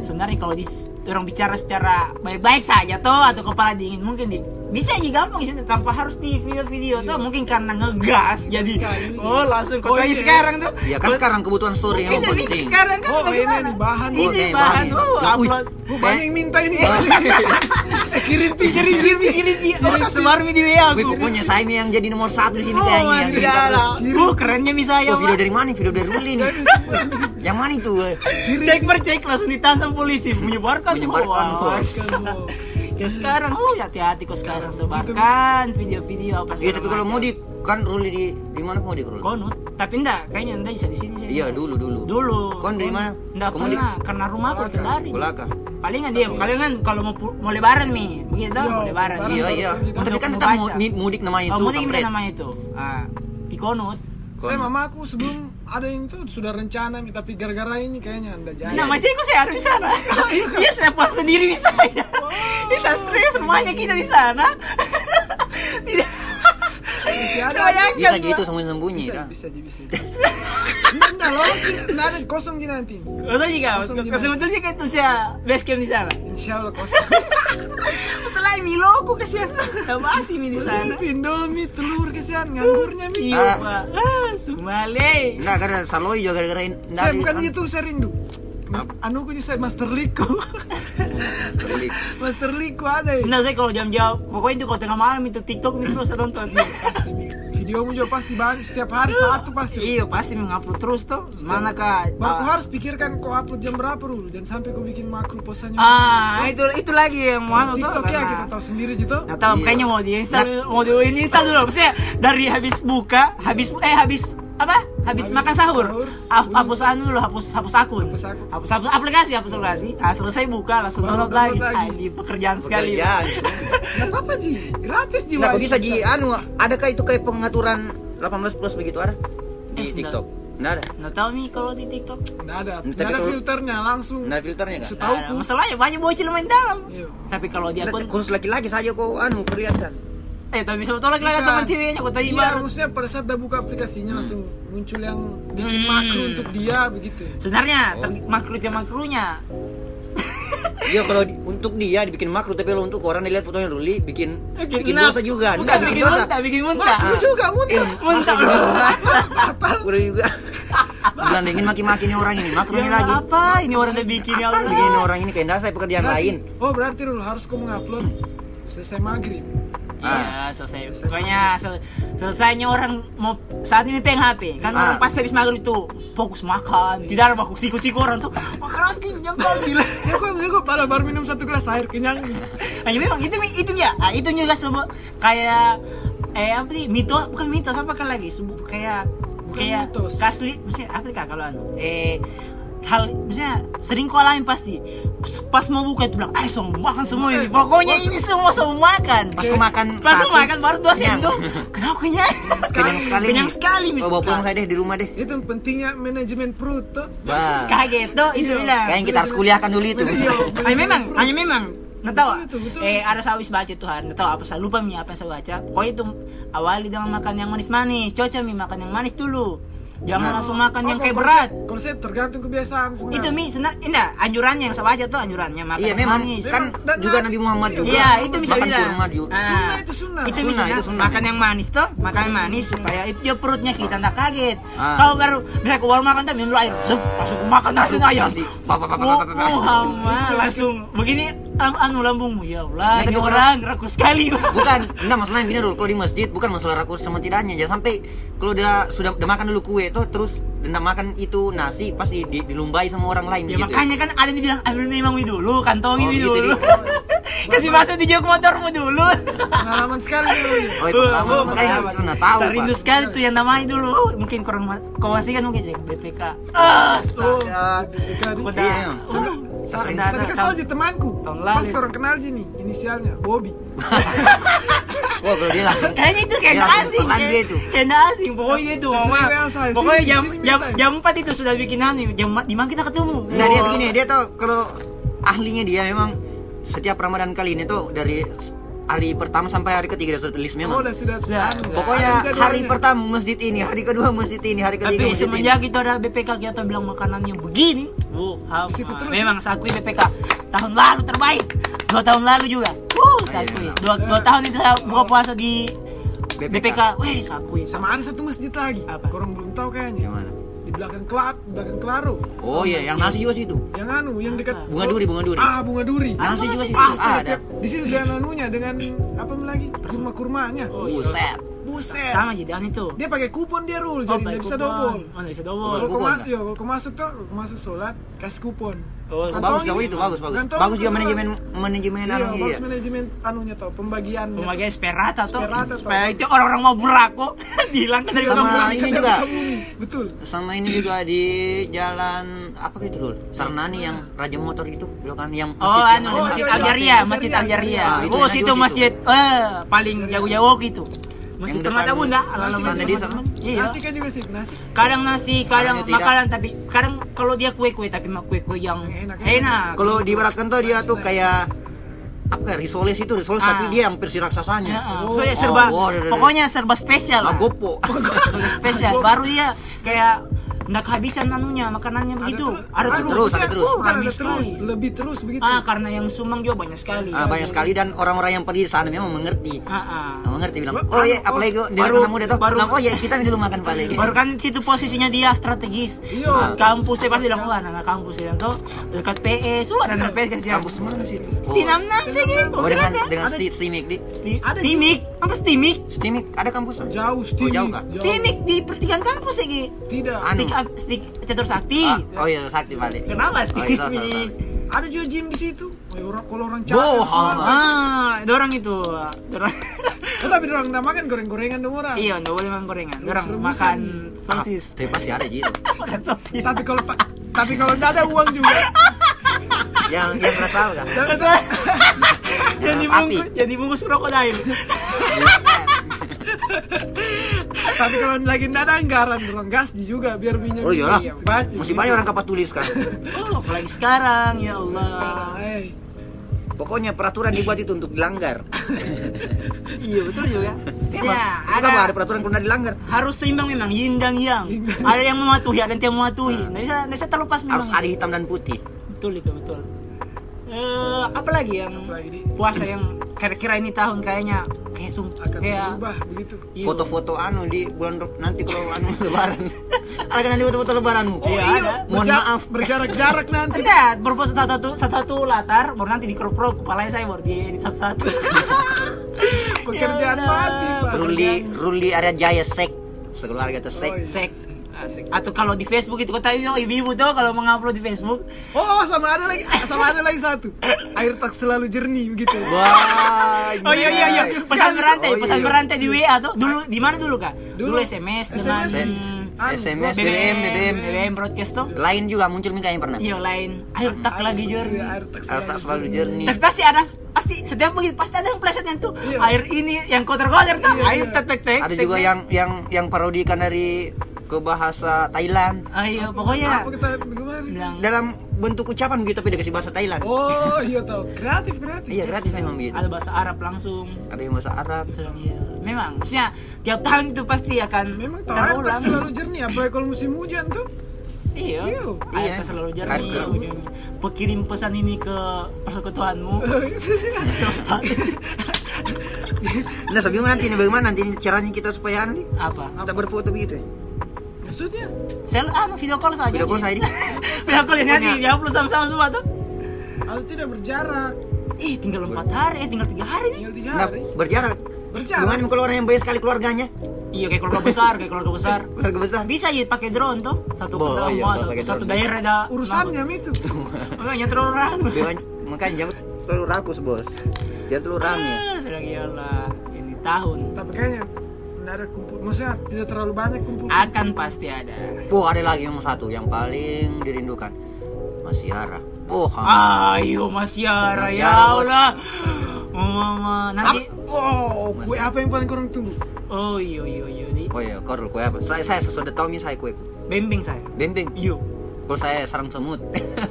sebenarnya kalau di orang bicara secara baik-baik saja tuh atau kepala dingin mungkin di, bisa aja gampang sih tanpa harus di video-video tuh mungkin karena ngegas jadi sekali. oh langsung kok Oh, kayak iya. sekarang tuh ya kan sekarang kebutuhan story yang itu ini penting sekarang kan Oh, ini bagaimana bahan. ini Oh, bahan bahan. oh Ya, wih. upload Oh, banyak yang minta ini. eh kirim kirim kirim kirim kirim oh sebar di WA Wih, aku pokoknya saya yang jadi nomor satu di sini Oh, kayaknya cerita terus. Uh, kerennya misalnya, Oh, video dari mana? Video dari Ruli nih. Yang mana itu? Cek per cek langsung ditahan sama polisi menyebarkan Menyebarkan hoax. Ya sekarang, oh hati-hati kok sekarang sebarkan video-video apa Iya, segala tapi kalau di kan Ruli di di mana mau di Ruli? konut, tapi enggak, kayaknya enggak bisa di sini sih. Iya, dulu dulu. Dulu. Kon dari mana? Enggak Kamu di- pernah, karena rumah aku kendari. Kolaka. Palingan dia, palingan kalau mau mau lebaran nih, begitu Iya, mau lebaran. Iya, iya. Tapi kan tetap mudik namanya Oh, itu, mudik namanya itu. Ah, di konut. Saya mamaku sebelum ada yang itu sudah rencana nih, tapi gara-gara ini kayaknya anda jadi. Nama cekku saya ada di sana. Iya, saya puas sendiri di sana. Bisa stres rumahnya kita di sana. Tidak. Saya bayangkan. Bisa gitu sembunyi-sembunyi Bisa, dah. bisa, bisa. Enggak, enggak lolos, enggak ada kosong gini nanti. Maksudnya juga, Kosong sebetulnya kayak itu saya base camp di sana. Insya Allah kosong. Selain Milo, aku kasihan. Masih mi di sana. Indomie, telur kesian, nganggurnya mi. Iya, Ah. Pak. Ah, Sumale. Nah, karena Saloi juga gara-gara Saya bukan gitu, saya rindu. Anu ku saya Master Liko. Master Liko ada ya. Nah, saya kalau jam-jam, pokoknya itu kalau tengah malam itu TikTok nih terus saya tonton. Videomu juga pasti banyak, setiap hari satu pasti. Iya, pasti mengupload terus tuh. Mana kak? Baru kau harus pikirkan kau upload jam berapa dulu, jangan sampai kau bikin makro posannya. Ah, itu itu lagi yang mau tuh. TikTok ya karena- kita tahu sendiri gitu. Tahu, Iya. kayaknya mau diinstal, mau di install dulu. Maksudnya dari habis buka, habis eh habis apa? Habis, Habis makan sahur, sahur, hap- tulis. hapus anu dulu, hapus hapus akun, Hapus akun. hapus, hapus aplikasi, hapus aplikasi. Ah selesai buka langsung download lagi. lagi. Ini pekerjaan sekali. Pekerjaan. Enggak apa-apa Ji, gratis Ji. Nah, Wai. bisa di anu, adakah itu kayak pengaturan 18 plus begitu ada di Eh, TikTok? Nggak ada. Nggak tahu nih kalau di TikTok. Nggak ada, nggak ada kalau- filternya langsung. Nggak ada filternya kan? Setahu Nah, ku. masalahnya banyak bocil main dalam. Iya. Tapi kalau di akun, Khusus laki-laki saja kok anu perlihatkan. Eh tapi sebetulnya lagi Bukan. teman ceweknya, kok tadi Iya, baru. maksudnya pada saat udah buka aplikasinya langsung muncul yang bikin Hmm. makro untuk dia begitu. Sebenarnya Oh. ter- makro dia makrunya. Iya kalau di- untuk dia dibikin makruh tapi kalau untuk orang yang lihat fotonya Ruli bikin bikin kenapa? dosa juga. Bukan Enggak bikin bikin dosa. muntah, bikin muntah. Aku juga muntah. Muntah. Udah juga. Bilang ingin maki-maki nih orang ini, ini Ya lagi. apa? Ini orang udah bikin ya Allah. Bikin ini orang ini kayak dasar pekerjaan lain. Oh berarti dulu harus kau mengupload selesai maghrib. Iya, selesai. Pokoknya sel- selesainya orang mau saat ini pegang HP. Kan Ah. orang pasti habis maghrib itu fokus makan. Tidak ada fokus siku-siku orang tuh. Makanan kenyang kali. Ya kok ya kok pada baru minum satu gelas air kenyang. Hanya memang itu itu ya. Ah, itu juga semua kayak eh apa sih mitos bukan mitos apa kan lagi Sebu- kayak kayak kasli maksudnya apa sih kalau anu eh hal maksudnya sering kau alami pasti. Pas mau buka itu bilang ayo semua makan semua ini. Pokoknya ini semua semua makan. Pas aku makan pas satu, makan baru dua kenyang. sendok. Kenapa kenyang Kenyang sekali. kenyang sekali Oh, bawa pulang saya deh di rumah deh. Itu pentingnya manajemen perut tuh. Kaget tuh itu Iya. bilang Kayaknya kita harus kuliahkan dulu itu. Iya. hanya memang hanya memang. Nggak tahu. Betul, betul, eh ada saya habis baca tuh nggak tahu apa saya lupa mi apa yang saya baca. Pokoknya itu awali dengan makan yang manis-manis. Cocok mi makan yang manis dulu jangan Nah. langsung makan yang Oh, kayak kalau berat Kalau saya tergantung kebiasaan sebenarnya. itu mi sebenarnya enggak anjurannya yang saya baca tuh anjurannya makan Iya yang memang manis kan Dan- juga Nabi Muhammad juga. Iya, itu bisa makan bilang. kurma juga. Ah, Sunnah itu sunnah. Itu Sunnah, itu sunnah. makan yang manis tuh, makan yang manis supaya itu dia perutnya kita nggak kaget. Ah. Kalau baru misalnya ke warung makan tuh minum air, sup, langsung makan nasi ayam. Oh. Muhammad langsung begini anu lambungmu ya Allah, Nah, ini tapi kalau- orang rakus sekali. Bukan, enggak masalahnya gini dulu kalau di masjid bukan masalah rakus sama tidaknya jangan sampai kalau dia sudah udah makan dulu kue tuh terus hendak makan itu nasi pasti di, dilumbai sama orang lain Ya gitu. makanya kan ada yang bilang ambil memang dulu, kantongin Oh, gitu, dulu. gitu. Kasih masuk di jok motormu dulu. Pengalaman sekali. Oh, itu pertama Oh, itu nah tahu. Saya rindu Pak. sekali tuh yang namanya dulu. Mungkin kurang kau masih kan mungkin sih BPK. Oh, Saya- Saya kasih tau aja temanku. Tahun lalu. Pas orang kenal Ji nih, inisialnya Bobby. Oh, kalau dia langsung Kayaknya itu kayak asing, dia itu. kayak asing. Pokoknya itu, mama. Pokoknya jam jam jam 4 itu sudah bikin anu, jam di mana kita ketemu? Nah, dia Wah. begini, dia tuh kalau ahlinya dia memang setiap Ramadan kali ini tuh dari hari pertama sampai hari ketiga sudah tulis Oh, memang. udah sudah. Sudah, anu, sudah. Pokoknya hari jadwalnya. pertama masjid ini, hari kedua masjid ini, hari ketiga Tapi masjid ini. semenjak itu ada BPK kita bilang makanannya begini, wow, Di situ terus. memang saya akui BPK tahun lalu terbaik, dua tahun lalu juga, wow, saya Iya, akui, dua, dua tahun itu saya buka puasa di BPK. BPK, weh, saya akui. Sama ada satu masjid lagi. Apa? Orang belum tahu kayaknya. Gimana? Di belakang Klat, belakang Klaro. Oh iya, yang nasi juga situ. Yang anu, yang dekat Bunga duri, bunga duri. Ah, bunga duri. Nasi juga situ. Ah, ada. Di situ dengan anunya dengan apa lagi? Kurma-kurmanya. Oh, iya. Buset. Buset. Sama jadi anu itu. Dia pakai kupon dia rule, Oh, jadi baik nggak bisa double. Oh, nggak bisa double. Kalau kau kupon, mas- Kak? iya, kalau masuk tuh, masuk sholat, kasih kupon. Oh, bagus jauh itu, bagus, bagus. Kantong Bagus juga manajemen manajemen Iya, anunya bagus manajemen anunya tau, pembagiannya. Pemakai sperata tuh, Sperata tuh. supaya itu orang-orang mau berako, dihilangkan dari Sama orang ini juga. Betul. Sama ini juga di jalan apa itu dulu? Sarnani yang raja motor itu, kan yang Oh, anu, Masjid Aljaria, Masjid Aljaria. Ah, Oh, juga situ. masjid eh paling jauh-jauh gitu. Tengah depan Tabu enggak? Di Tengah sana. Tabu. Iya. Nasi kan juga sih, nasi. Kadang nasi, kadang makanan tapi kadang kalau dia kue-kue tapi mah kue-kue yang Enak, enak. enak. Kalau diibaratkan tuh dia tuh kayak apa kayak risoles itu, risoles Ah. tapi dia yang versi raksasanya. Ya, ah. Oh. Pokoknya serba, Oh, wow, udah, udah, pokoknya serba spesial lah. Magopo. Serba spesial. Baru dia kayak nggak kehabisan anunya makanannya begitu. terus. Ada Ada terus. terus, ada terus. Ada terus, lebih terus begitu. Ah, karena yang sumbang juga banyak sekali. Ah, banyak sekali dan orang-orang yang pergi di sana memang mengerti. Ah, ah. Ah, mengerti bilang, Anu, oh iya, apalagi kok dia baru- anak muda tuh, baru- bilang, oh iya kita dulu makan paling. Baru kan situ posisinya dia strategis. Iya. Nah, Kampus saya pasti bilang, wah anak kampus ya tuh dekat PS, wah anak PS kasih Kampus mana sih itu? Di enam enam sih gitu. Oh, dengan Ada. dengan Ada- sti- stimik di Ada Stimik, apa stimik? stimik ada kampus Jauh, Oh, Stevie. jauh kah? Stimik di pertigaan kampus ya gitu. Tidak. Anu. Stik, stik catur sakti. Ah, oh iya sakti balik. Kenapa Oh, iya, stimik? Ada juga gym di situ. Oh, orang kalau orang Boh, cakep semua. Ah, dorang itu. Dorang. Oh, tapi orang makan goreng-gorengan dong orang. iya, nggak boleh makan gorengan. Rebus-rebusan makan sosis. Ah, tapi pasti ada gitu. Makan sosis. Tapi kalau ta- tapi kalau nggak ada uang juga. yang yang nggak tahu kan? yang Yang dibungkus, yang dibungkus krokodil. tapi kalau lagi nggak ada anggaran, orang gas juga biar minyak. Oh iyalah. Iya, pasti. Masih banyak orang kapat tulis kan. Oh, apalagi sekarang ya Allah. Sekarang, eh. Pokoknya peraturan dibuat itu untuk dilanggar. Iya betul juga. Emang, Ya, itu apa? Ada ada peraturan nggak dilanggar. harus seimbang memang yin dan yang. Ada yang mematuhi, ada yang tidak mematuhi. Nggak bisa, bisa terlepas memang. Harus ada hitam dan putih. Betul itu betul. Eh, apa lagi yang Apalagi di puasa yang kira-kira ini tahun kayaknya kayak sung akan kayak berubah begitu. Iya. Foto-foto anu di bulan nanti kalau anu lebaran. Ada nanti foto-foto lebaranmu. Iya, ada. Mohon Berja- maaf. Berjarak-jarak nanti. Tidak, berpose satu satu satu satu latar, baru nanti di crop crop kepalanya saya baru di edit satu satu. Pekerjaan mati, Pak. Ruli Ruli area Jaya Sek. Sekeluarga tuh Oh, Sek. iya. Seks. Asik. Atau kalau di Facebook itu yo, ibu-ibu tuh kalau mengupload di Facebook. Oh, sama ada lagi, sama ada lagi satu. Air tak selalu jernih begitu. Wah. Oh iya iya iya, pesan berantai, Oh, pesan iya. berantai di WA tuh. Dulu di mana dulu kak? Dulu, Dulu SMS dengan SMS, anu, SMS, BBM, BBM, BBM. BBM broadcast tuh. Lain juga muncul Mika yang pernah. Iya lain. Air tak lagi. Iya, Air tak Air tak selalu jernih. Tapi pasti ada pasti setiap begitu pasti ada yang pleset yang tuh Iya. air ini yang kotor-kotor tuh Iya, air iya. tek tek tek. Ada juga yang yang yang parodikan dari ke bahasa Thailand Ayo pokoknya Apa kita bagaimana? bilang dalam bentuk ucapan gitu tapi dikasih bahasa Thailand. Oh, iya tahu. Kreatif, kreatif. Iya gratis memang begitu. ada bahasa Arab langsung. Ada yang bahasa Arab. Sedang iya. Memang, maksudnya tiap tahun itu pasti akan Memang tahu air tak selalu jernih, apalagi kalau musim hujan tuh. Iya. Iya. Air Iya. selalu jernih. keruh. ujungnya. Pekirim pesan ini ke persekutuanmu. Nah, saya bingung nanti ini bagaimana nanti caranya kita supaya nih, Apa? kita berfoto begitu ya. Maksudnya? Sel anu video call saja. Video call saya ini. video call ini nanti diupload sama-sama semua tuh. Atau tidak berjarak, Ih, tinggal empat hari, eh, tinggal tiga hari nih. tinggal tiga Nah, hari. berjarak. Berjarak. Gimana kalau orang yang bayar sekali keluarganya? Iya kayak keluarga besar, kayak keluarga besar. Keluarga besar. Bisa ya pakai drone tuh, satu Bo, kedama, iya, satu, satu drone. daerah dah. Urusannya itu. Makanya terlalu rame. Makanya- jangan terlalu rakus, Bos. Jangan terlalu rame. Ah, Sudah iyalah, ini tahun Tapi kayaknya ada kumpul, maksudnya tidak terlalu banyak kumpul. akan pasti ada. Oh, ada lagi yang satu yang paling dirindukan. Mas Yara. Oh. Ayo Mas Yara, Mas ya. Allah. Mama, nanti. Oh, kue apa yang paling kurang tunggu? Oh iya iya iya, di Oh iya, kau dulu kue apa? Saya saya sudah tahu nih saya kue. bembing saya. Bembeng. Iyo. Kalau saya sarang semut.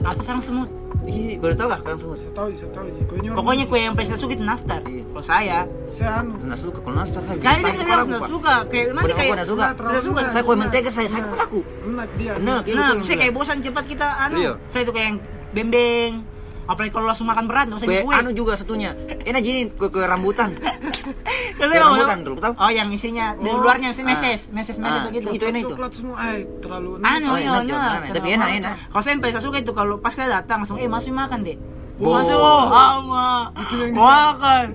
Apa sarang semut? Ih, kau udah tahu gak sarang semut? Saya tahu, saya tahu. Kuenya orang Pokoknya kue yang presiden suka itu nastar. Iya. Kalau saya, saya anu. Nggak suka kalau nastar saya. saya bilang Pak. suka. Kayak nanti kayak aku udah suka. Sudah suka. Saya kue mentega saya saya kepala aku. Enak dia. Enak, iya, Nah, saya kayak bosan cepat kita anu. Iya. Saya tuh kayak yang bembeng. Apalagi kalau langsung makan berat, nggak usah Kue kue. anu juga satunya. Enak gini kue kue rambutan. Kue rambutan dulu tahu? Oh, yang isinya di Oh. luarnya misalnya Ah. meses, meses meses Ah, gitu. itu enak itu. Coklat semua, eh terlalu Anu, Oh, iya, enak, iya. enak. Tapi enak, enak. Kalau saya sampai suka itu kalau pas kita datang langsung, eh masuk makan deh. Masuk, ama, makan,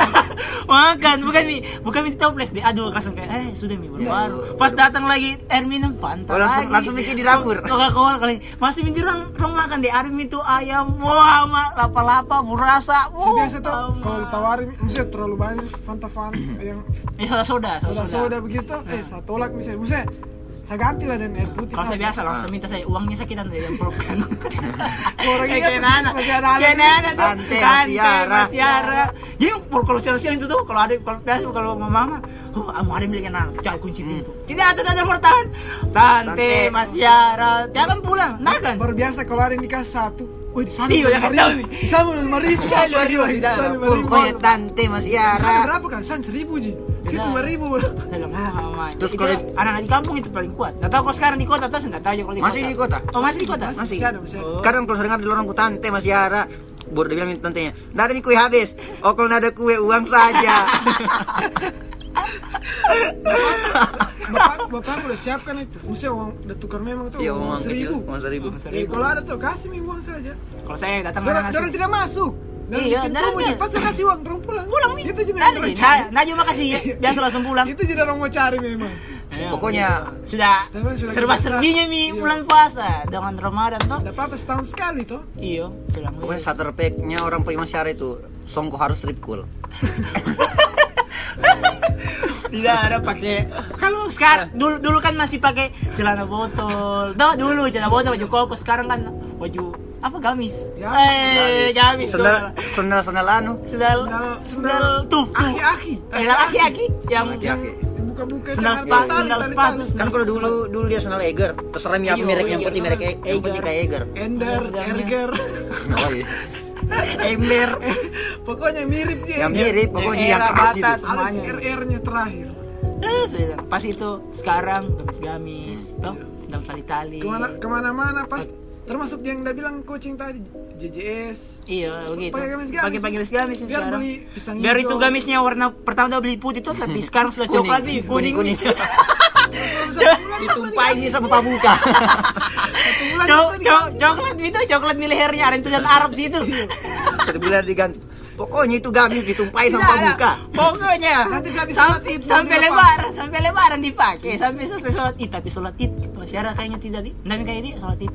makan, bukan mi, bukan mi toples deh. Aduh, langsung kayak, eh sudah mi baru. Ya, baru. baru. Pas datang lagi air minum pantas Oh, langsung- lagi. langsung mikir di dapur. Coca Cola kali, masih minum orang orang makan deh. Air itu ayam, wah, ama, lapa-lapa, burasa. Saya Wow, biasa tuh kalau ditawarin, maksudnya terlalu banyak fanta fanta yang Eh, soda soda, soda soda soda begitu, eh saya tolak misalnya, maksudnya saya ganti lah dengan air putih. Kalau saya biasa langsung minta saya uangnya sakitan dari yang kan. Orang Kayak anak. kayak anak tuh. Tante, Mas Yara. Mas Yara. Jadi kalau kalau siang-siang itu tuh kalau ada kalau biasa kalau mama mama, oh mau ada bilang anak, cari kunci pintu. Tidak ada tidak ada bertahan. Tante, Tante. Mas Yara, jangan pulang, nah kan? Baru biasa kalau ada yang dikasih satu, wih di sana Iya, lima jangan ribu, tahu nih. di sana lima ribu, Di sana lima ribu, di tidak sana ada. lima Full ribu. pokoknya tante Mas sana Yara. berapa kan? Sana seribu ji, situ Tidak. lima ribu. Saya bilang, mama. Terus Itu kalau- anak-anak di kampung itu paling kuat. Tidak tahu kalau sekarang di kota, terus tidak tahu ya kalau di Masih kota. di kota? Oh masih di kota. Masih, masih ada, masih ada. Kadang kalau dengar di lorongku tante Mas Yara, baru dia bilang tantenya, nggak ada nih kue habis. Oh kalau nggak ada kue uang saja. Bapak, udah siapkan itu, maksudnya uang udah tukar memang tuh Iya uang uang kecil, seribu. uang seribu. Jadi kalau ada tuh kasih mi uang saja. Kalau saya datang Dorang, ngasih- dorang tidak masuk. Dorang Iya, rumah, tidak. pasti kasih uang, dorang pulang. pulang nih. Itu juga yang nih. cari. Nah, nah cuma kasih biasa langsung pulang. Itu juga orang mau cari memang. Pokoknya sudah Sudah- sudah serba serbinya mi Iya. bulan puasa dengan Ramadan toh. Ada apa-apa setahun sekali toh. Iyo, sudah. pokoknya starter pack-nya orang Pak Mas Yara itu songko harus cool. Tidak ada pakai. Kalau sekarang dulu dulu kan masih pakai celana botol. Tuh dulu celana botol baju koko sekarang kan baju apa gamis. Ya, eh, gamis. Sendal sendal sendal anu. Sendal Sendal- sendal tuh. Aki-aki. Eh, aki-aki yang Aki-aki. Buka-buka sendal sepatu, sendal sepatu. Kan sendal kalau dulu dulu dia sendal Eger, terserah mi apa Iya, merek yang Eger. penting merek yang Eger. penting kayak Eger. Ender. Erger. Oh iya. Ember. Pokoknya mirip dia. Yang mirip pokoknya yang era keras itu. Ada semuanya. RR-nya terakhir. Eh, sudah. Pas itu sekarang gamis-gamis, toh sendal tali-tali. Ke mana ke mana-mana pas termasuk yang udah bilang coaching tadi JJS Iya, begitu. Pakai gamis-gamis. Pakai pakai gamis-gamis Biar sekarang. beli pisang Biar itu gamisnya warna pertama udah beli putih tuh, tapi sekarang sudah coklat nih, kuning Kuning, kuning. Ditumpahin nih sama cok, coklat itu coklat di lehernya ada tulisan Arab sih itu. Satu bulan diganti. Pokoknya itu gamis ditumpahin sama pabuka. Pokoknya Nanti gamis sam- sholat id, sampai lebaran, sampai lebaran dipakai, sampai selesai sholat id. Tapi sholat id masih ada kayaknya tidak di, Nggak kayak dia sholat id.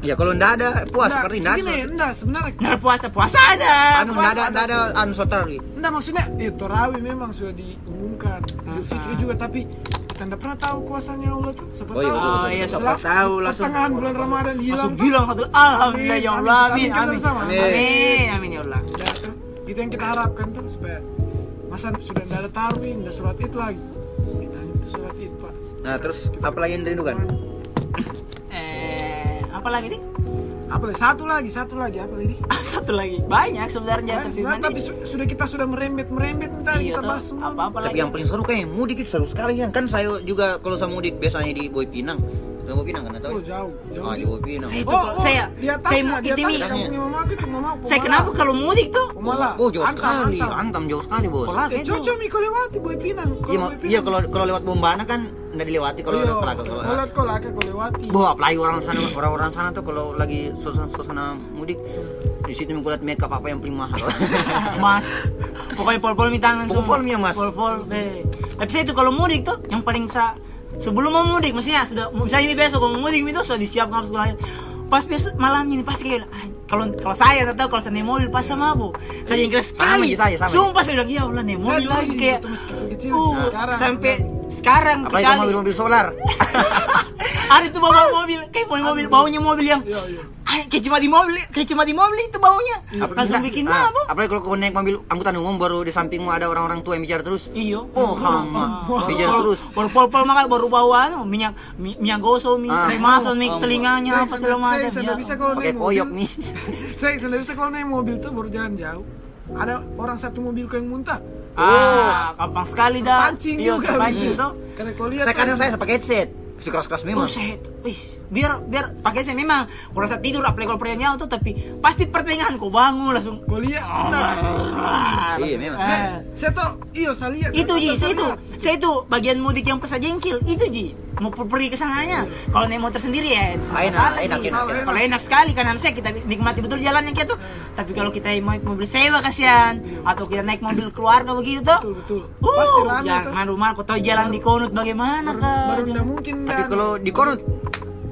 Ya kalau ndak ada puas Nggak, seperti ndak. gini sebenarnya Nggak puasa puasa ada. Anu puasa ndak ada ndak ada anu sotarawih. enggak maksudnya ya Torawi memang sudah diumumkan Idul Fitri juga tapi kita enggak pernah tahu kuasanya Allah tuh? Siapa Oh, iya, tahu? betul, betul, Oh iya, siapa tahu langsung pertengahan bulan Ramadan hilang langsung bilang satu alhamdulillah ya Allah Amin, amin amin, amin amin Amin. amin ya Allah. Ya, tuh. itu yang kita harapkan tuh supaya masa sudah enggak ada tarawih enggak sholat id lagi. Kita itu sholat id pak. Nah, terus apa lagi yang dirindukan? eh apa lagi nih apa lagi satu lagi satu lagi apa lagi satu lagi banyak sebenarnya Nah, tapi sebenarnya, nanti tapi su- sudah kita sudah merembet merembet ntar iya kita bahas semua apa apa Tapi lagi yang paling seru kayak mudik itu seru sekali kan. Kan saya juga kalau sama mudik biasanya di Boy Pinang. Boy Pinang kan oh tahu? jauh jauh Ah, di Boy Pinang. Saya- Itu oh, oh, saya- di atas saya ya, mau di mama aku saya kenapa kalau mudik tuh Pomala. Oh, jauh Antam, sekali. antam. Antam jauh sekali, Bos. Eh, cocok Miko lewati Boy Pinang. Iya, Kalau iya Pinang- kalau kalau lewat Bombana kan enggak dilewati kalau Iya, lewat Pelaga. Kalau kok laka kau lewati. Wah, apalagi orang sana orang-orang sana tuh kalau lagi suasana suasana mudik di situ aku lihat makeup apa yang paling mahal. mas pokoknya pol-pol mi tangan Pol-pol ya, Mas. pol-pol eh. tapi saya itu kalau mudik tuh yang paling sa sebelum mau mudik maksudnya sudah misalnya ini besok mau mudik itu sudah disiapkan segala pas besok malamnya ini pasti kayak "Ah, kalau kalau saya atau kalau saya naik mobil pas sama bu saya Sama sekali aja, saya, sama sumpah saya bilang ya Allah naik mobil lagi kayak uh, sekarang. sampai sekarang apalagi kecuali mobil-mobil solar. ada itu bawa mobil kayak mau mobil baunya mobil yang Iya, iya. kayak cuma di mobil kayak cuma di mobil itu baunya langsung Enggak, bikin ah, mabuk Apalagi kalau kau naik mobil angkutan umum baru di sampingmu ada orang-orang tua yang bicara terus. Iyo. Oh, hama. Bicara terus. Baru pol-pol makan baru bawa anu minyak mi- minyak gosok, minyak Ah. minyak Oh, telinganya Saya apa segala macam. Saya sudah bisa kalau Pakai naik koyok mobil. nih. Saya sudah bisa kalau naik mobil tuh baru jalan jauh. Ada orang satu mobilku yang muntah. Ah, gampang sekali dah. Pancing Iya, juga. pancing gitu. tuh. Karena kau lihat Saya kadang kan- saya pakai headset. Si keras-keras Oh, memang. set. Wih, biar biar pakai saya memang kalau saya tidur apalagi kalau pertanyaan tuh tapi pasti pertengahan kok bangun langsung kau lihat. Oh, enggak. Ah, Iya, memang. Saya, eh. saya tuh, iyo saya lihat. itu ji saya itu saya itu bagian mudik yang pas jengkil itu ji mau per- pergi ke sananya kalau naik motor sendiri ya Ah, enak, masalah, enak, Ji. enak, enak. kalau enak sekali karena saya kita nikmati betul jalannya kita tuh tapi kalau kita naik mobil sewa kasihan atau kita naik mobil keluarga begitu tuh Betul, betul. Uh, Pasti rame tuh. jangan rumah kau tahu jalan di konut bagaimana Baru, baru mungkin Tapi nggak- kalau di Konut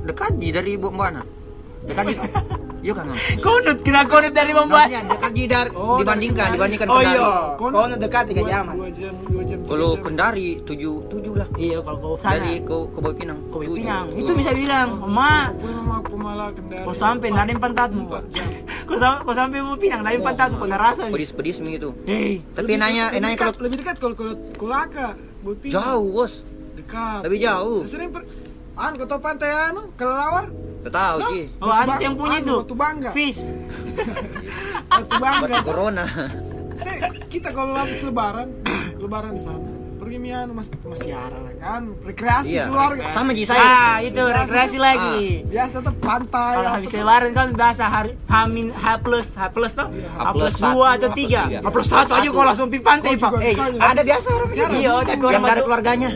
dekat di dari Bombana. Dekat di Iya kan? Konut kena konut dari Bombay Maksudnya dekat di dar Oh, dibandingkan dibandingkan oh Kendari. iya Konut- konut dekat tiga dua- jam Dua jam, dua jam. tiga Kalau. Kendari tujuh tujuh lah. iya kalau kau sana Dari ke ke Boy Pinang. kau Tujuh. pinang itu bisa bilang ma Pun mama pemala kendari. kau sampai yang pantatmu kau sampai kau sampai mau pinang yang pantatmu kau ngerasa Pedis-pedis mi itu. Hei, Tapi enaknya dekat, kalau lebih dekat kalau kalau Kulaka, Boy Pinang. jauh, Bos. Dekat. Lebih jauh. Sering per... An, kau tahu pantai anu, kelelawar? Tidak tahu, Ci. Oh, ada Batu yang punya Anu, itu. Batu Bangga. Fish. Batu Bangga. Batu Corona. Saya, kita kalau habis lebaran, lebaran sana, pergi mian mas masih lah kan, rekreasi Iya. keluarga. Sama Ji saya. Ah, itu rekreasi lagi. Biasa tuh pantai. Kalau habis lebaran kan biasa hari Hamin H plus H plus tuh H H plus dua atau H plus tiga. H plus satu aja kalau langsung pi pantai Oh, pak. Eh, ada biasa orang Siaran. begitu. Iya, tapi orang ada Batu- keluarganya.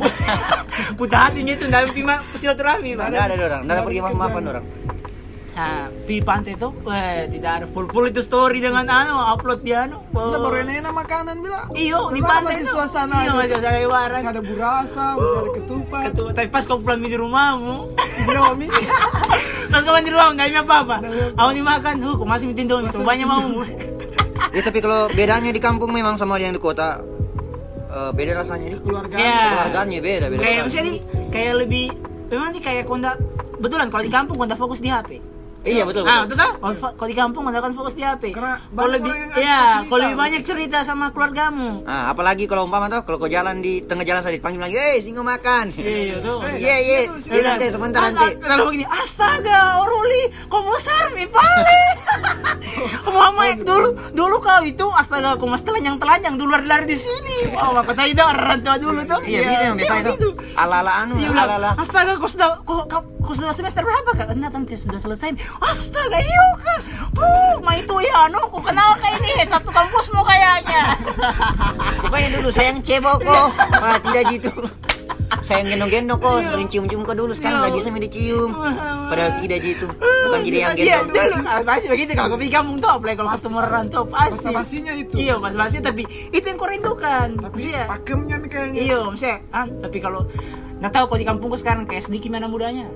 Putar hatinya itu nggak pi mah silaturahmi pak Ada ada orang, ada pergi maaf-maafan orang. Nah, pi pantai tuh, weh, tidak ada full-full itu story dengan anu, upload di anu. Udah baru enak makanan bilang. Iyo, di pantai masih suasana. Iya, aja. masih suasana. Masih ada burasa, masih ada ketupat. Ketua, tapi pas kau pulang di rumahmu, Indomie. pas kau di rumah nggak ada apa-apa. Aku dimakan, tuh, kau masih minta dong, itu banyak mau. Ya tapi kalau bedanya di kampung memang sama yang di kota eh, beda rasanya di Keluarga. Iya. keluarganya beda beda. Kayak misalnya kayak lebih, memang nih kayak konda, betulan kalau di kampung konda fokus di HP. Iya betul Ah, betul. betul tak? Kalau fa- kalau di kampung kan fokus di HP. Karena Kalau lebih, orang yang ya, kalau lebih banyak cerita sama keluargamu. Nah, apalagi kalau umpama tuh kalau kau jalan di tengah jalan saya dipanggil lagi, "Eh, singo makan." Iya, tuh. Iya, iya. Iya, nanti sebentar nanti. Kalau begini, astaga, Oruli, kau besar mi pale. Mama dulu, dulu kau itu astaga, kau mas telanjang telanjang dulu lari-lari di sini. Wah, maka tadi itu orang tua dulu tuh. Iya, gitu yang biasanya gitu. tuh. Ala-ala anu, ala-ala. astaga, kau sudah, kau sudah semester berapa kak? Enggak nanti sudah selesai. Astaga iya kak. Puh, ma itu ya, no, aku kenal kayak ini satu kampusmu kayaknya. Pokoknya dulu sayang cebok kok. Wah, tidak gitu. Sayang gendong-gendong kok, sering cium-cium kok dulu. Sekarang nggak bisa mau dicium. Padahal tidak gitu. Bukan jadi yang Iya, gendong. dulu ah, pasti begitu kalau kopi kampung tuh, apalagi kalau orang tuh pasti. Basa-basinya itu. Iya, mas basi tapi itu yang kau rindukan. Tapi Maksudnya, pakemnya nih kayaknya. Iya, maksudnya, ah, tapi kalau nggak tahu kalau di kampungku sekarang kayak sedikit mana mudanya.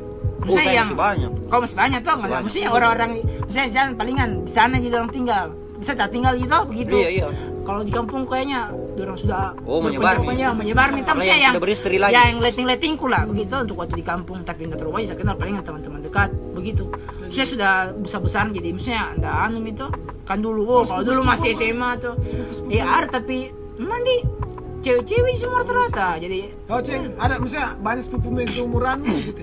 Oh, Maksudnya saya yang banyak. Kau masih banyak tuh, Masih banyak. maksudnya orang-orang, maksudnya di sana palingan di sana jadi orang tinggal. Bisa tak tinggal gitu begitu. Iya, iya. Kalau di kampung kayaknya orang sudah Oh, menyebar nih. menyebar nih. Tapi saya yang beristri lagi. Ya, yang letting-lettingku lah begitu untuk waktu di kampung tapi nggak terlalu saya kenal palingan teman-teman dekat begitu. Saya sudah besar-besar jadi maksudnya ada anu itu kan dulu oh kalau dulu masih SMA tuh ya ada tapi mandi cewek-cewek semua rata-rata jadi Oh ceng, ada misalnya banyak sepupu yang seumuranmu gitu.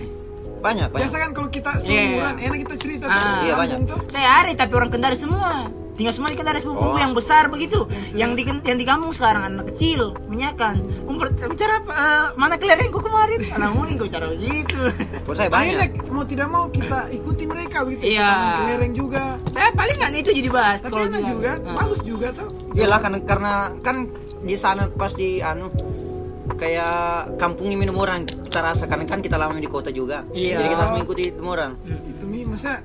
Banyak, banyak. Biasa kan kalau kita seumuran, Iya. enak kita cerita Ah, tuh. iya, banyak. tuh. saya hari tapi orang kendari semua tinggal semua di kendari sepupu Oh. yang besar begitu yang di yang di kampung sekarang anak kecil menyakan bicara apa eh, mana kelerengku kemarin anak mungkin kau bicara begitu Kalau saya Akhirnya banyak. mau tidak mau kita ikuti mereka begitu. Iya. Main kelereng juga. eh palingan itu jadi bahas Tapi kalau enak juga, Ah. bagus juga tuh. Iyalah kan karena kan di sana pasti anu kayak kampungnya minum orang kita rasakan. Kan kita lama di kota juga. Iya. jadi kita harus mengikuti orang. Itu nih masa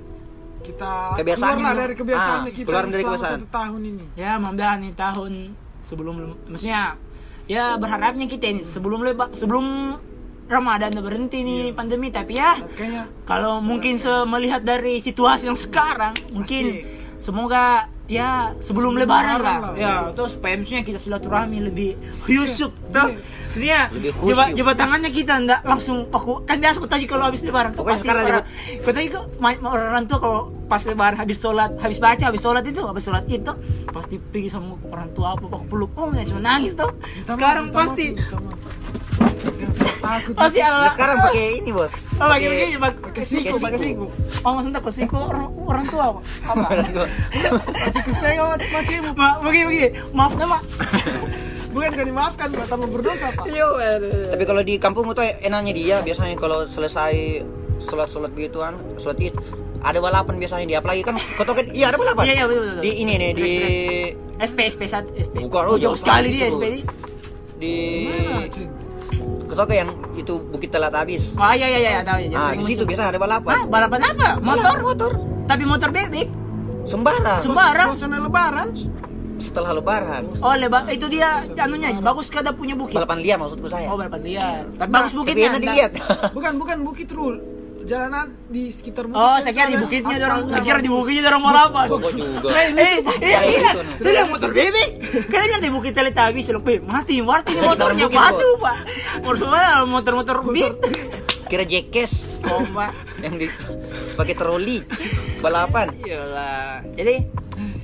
kita Kebiasaan keluar dari kebiasaan Ah, kita keluar dari kebiasaan. satu tahun ini. ya mudah-mudahan nih tahun sebelum maksudnya ya berharapnya kita ini sebelum leba sebelum Ramadan udah berhenti nih pandemi. Tapi ya Kayaknya kalau mungkin se- melihat dari situasi yang sekarang mungkin semoga ya sebelum Sebelum lebaran Lebaran lah lah, ya terus maksudnya kita silaturahmi lebih tuh iya. Maksudnya Lebih coba khusyuk. coba tangannya kita ndak langsung paku kan biasa kau tadi kalau habis lebaran tuh pasti sekarang orang kau tadi kok orang tua kalau pas lebaran habis sholat habis baca habis sholat itu habis sholat itu pasti pergi sama orang tua apa paku peluk oh nggak cuma nangis tuh sekarang pasti. Takut. pasti Ya, ala sekarang pakai ini bos Oh, pakai pakai pakai siku, pakai pakai siku. siku. Oh, maksudnya pakai siku orang, orang tua apa? Apa? Masih kusteng sama macemu. Ma, begini begini. Maaf nama. Bukan gak dimaafkan, pertama berdosa pak. Iya, tapi kalau di kampung itu enaknya dia biasanya kalau selesai sholat sholat gituan sholat id ada balapan biasanya dia apalagi kan kota kan iya ada balapan Iya, iya, betul, betul. di ini nih di SP SP satu SP. Bukan, oh, jauh sekali dia. SP ini. di Ceng? kota yang itu bukit telat habis Oh iya iya iya tahu ya. ah di situ muncul. biasa ada balapan Hah, balapan apa? Motor? motor Tapi motor bebek. sembarang Sembarang. Suasana lebaran. setelah lebaran Oh, leba itu dia anunya bagus kada punya bukit. balapan liar maksudku saya Oh, balapan liar. Tapi Nah, bagus tapi bukitnya. enak enggak? dilihat Bukan, bukan bukit rul. Jalanan di sekitar bukit. Oh, saya kira di bukitnya yang saya kira di bukitnya orang balapan. Pokok juga Eh, eh, iya, iya. Itu yang motor bebek. Kalian kan di bukit Teletubbies loh, Pe. Mati, mati motornya batu, Pak. Motor-motor beat. kira jekes Oh, Pak. yang di pakai troli balapan Iyalah. Jadi,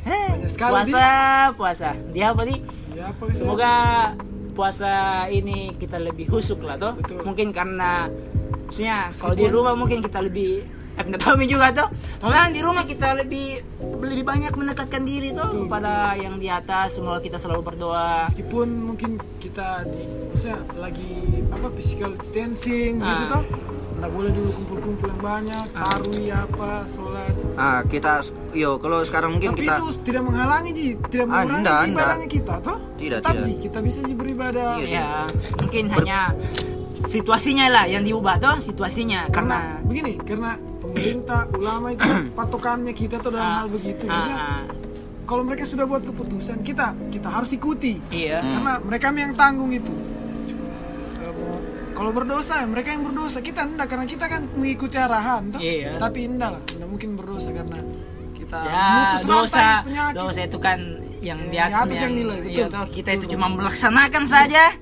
eh, puasa, puasa. Dia apa nih? Ya, apa? Semoga puasa ini kita lebih husuk lah. Betul. Mungkin karena maksudnya kalau di rumah mungkin kita lebih eh nggak tahu juga tuh. Mudah di rumah kita lebih lebih banyak mendekatkan diri tuh kepada yang di atas. Semoga kita selalu berdoa. meskipun mungkin kita di maksudnya lagi apa physical distancing gitu Ah. toh nggak boleh dulu kumpul-kumpul yang banyak taruh apa sholat ah kita yo kalau sekarang mungkin tapi kita itu tidak menghalangi ji tidak Ah, mengurangi enggak, ji enggak. ibadahnya kita toh Tidak, tetap tidak. ji kita bisa ji beribadah Iya. Ya, mungkin hanya situasinya lah yang diubah tuh situasinya. Karena karena begini karena pemerintah ulama itu patokannya kita tuh dalam Ah, hal begitu. maksudnya ah, kalau mereka sudah buat keputusan kita kita harus ikuti. Iya. Hmm. karena mereka yang tanggung itu. Kalau berdosa mereka yang berdosa. Kita enggak karena kita kan mengikuti arahan toh. Iya. tapi enggak lah enggak mungkin berdosa karena kita ya rantai dosa. penyakit. Dosa itu kan yang Ya, di atas, atas yang nilai, betul. iya, toh, kita itu Betul, cuma melaksanakan saja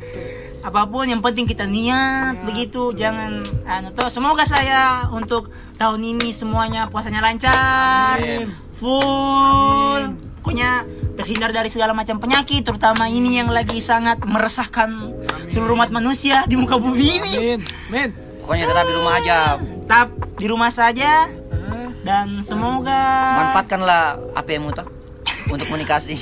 apa pun yang penting kita niat Ya, begitu. jangan anu toh semoga saya untuk tahun ini semuanya puasanya lancar Amin. full. Pokoknya terhindar dari segala macam penyakit terutama ini yang lagi sangat meresahkan seluruh umat manusia di muka bumi ini. Men men pokoknya tetap di rumah aja. Tetap di rumah saja. Dan semoga manfaatkanlah HP-mu toh untuk komunikasi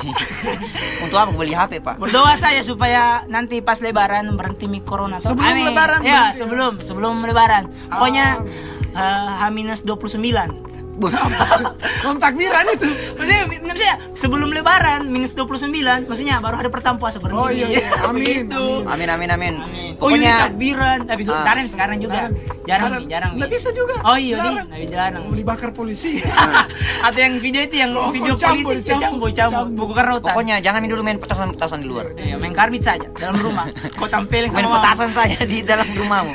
untuk apa beli HP pak Berdoa saya supaya nanti pas lebaran berhenti mie corona. toh. Sebelum Amin. lebaran Ya, berhenti, sebelum sebelum lebaran. Pokoknya H minus 29 Belum takbiran itu. maksudnya, maksudnya sebelum lebaran minus 29 maksudnya baru hari pertama puasa berhenti Oh, iya, iya. Amin, Begitu. Amin amin amin. Amin. Oh iya Pokoknya takbiran tapi itu Ah. jarang sekarang juga jarang nih jarang Nggak nih. bisa juga. oh iya nih Jarang. tapi jarang Mau dibakar polisi. atau yang video itu yang Oh, video cambo, polisi cambo cambo. buku karotan pokoknya jangan dulu main petasan petasan di luar. Iya, main karbit saja dalam rumah kau tampilin Main sama mama. petasan saja di dalam rumahmu.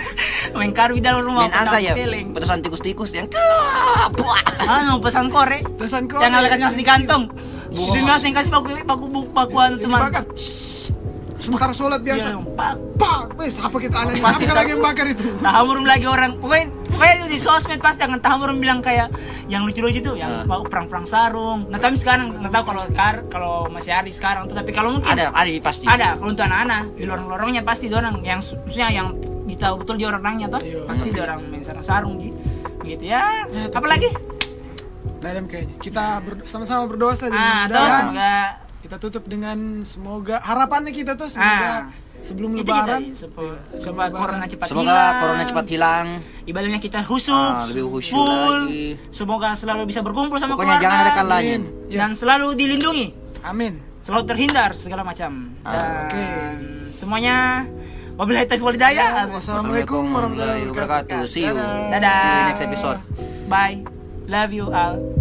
main karbit dalam rumah Main saja. tampilin Petasan tikus-tikus yang buah. Anu pesan kore Pesan kore. jangan kasih masih di kantong itu mas yang kasih paku paku paku paku anu Yang teman. Sementara sholat Iya, biasa. pak Pak, wes apa kita aneh tak- lagi yang bakar itu? Tahamurum lagi orang pokoknya pokoknya di sosmed pasti akan tahamurum bilang kayak yang lucu-lucu tuh yang mau perang-perang sarung nah tapi sekarang nggak tahu kalau kar kalau masih ada di sekarang tuh tapi kalau mungkin Ada ada pasti. ada kalau untuk anak-anak di lorong-lorongnya pasti orang yang maksudnya yang kita betul dia orangnya toh Iya. pasti dia orang main sarung-sarung gitu gitu ya apalagi Dadam kayaknya. Kita ber- sama-sama berdoa saja. ah semoga kita tutup dengan semoga harapannya kita tuh semoga Ah. sebelum itu lebaran kita semoga, semoga corona cepat Semoga hilang corona cepat hilang. ibadahnya kita khusyuk Ah, lebih khusyuk full lagi. semoga selalu bisa berkumpul sama Pokoknya keluarga jangan ada kalanya. Amin. Ya. dan selalu dilindungi amin selalu terhindar segala macam Ah, dan oke. semuanya wabillahi taufiq wal hidayah wassalamualaikum warahmatullahi wabarakatuh See you. Dadah. dadah See you next episode. bye love you all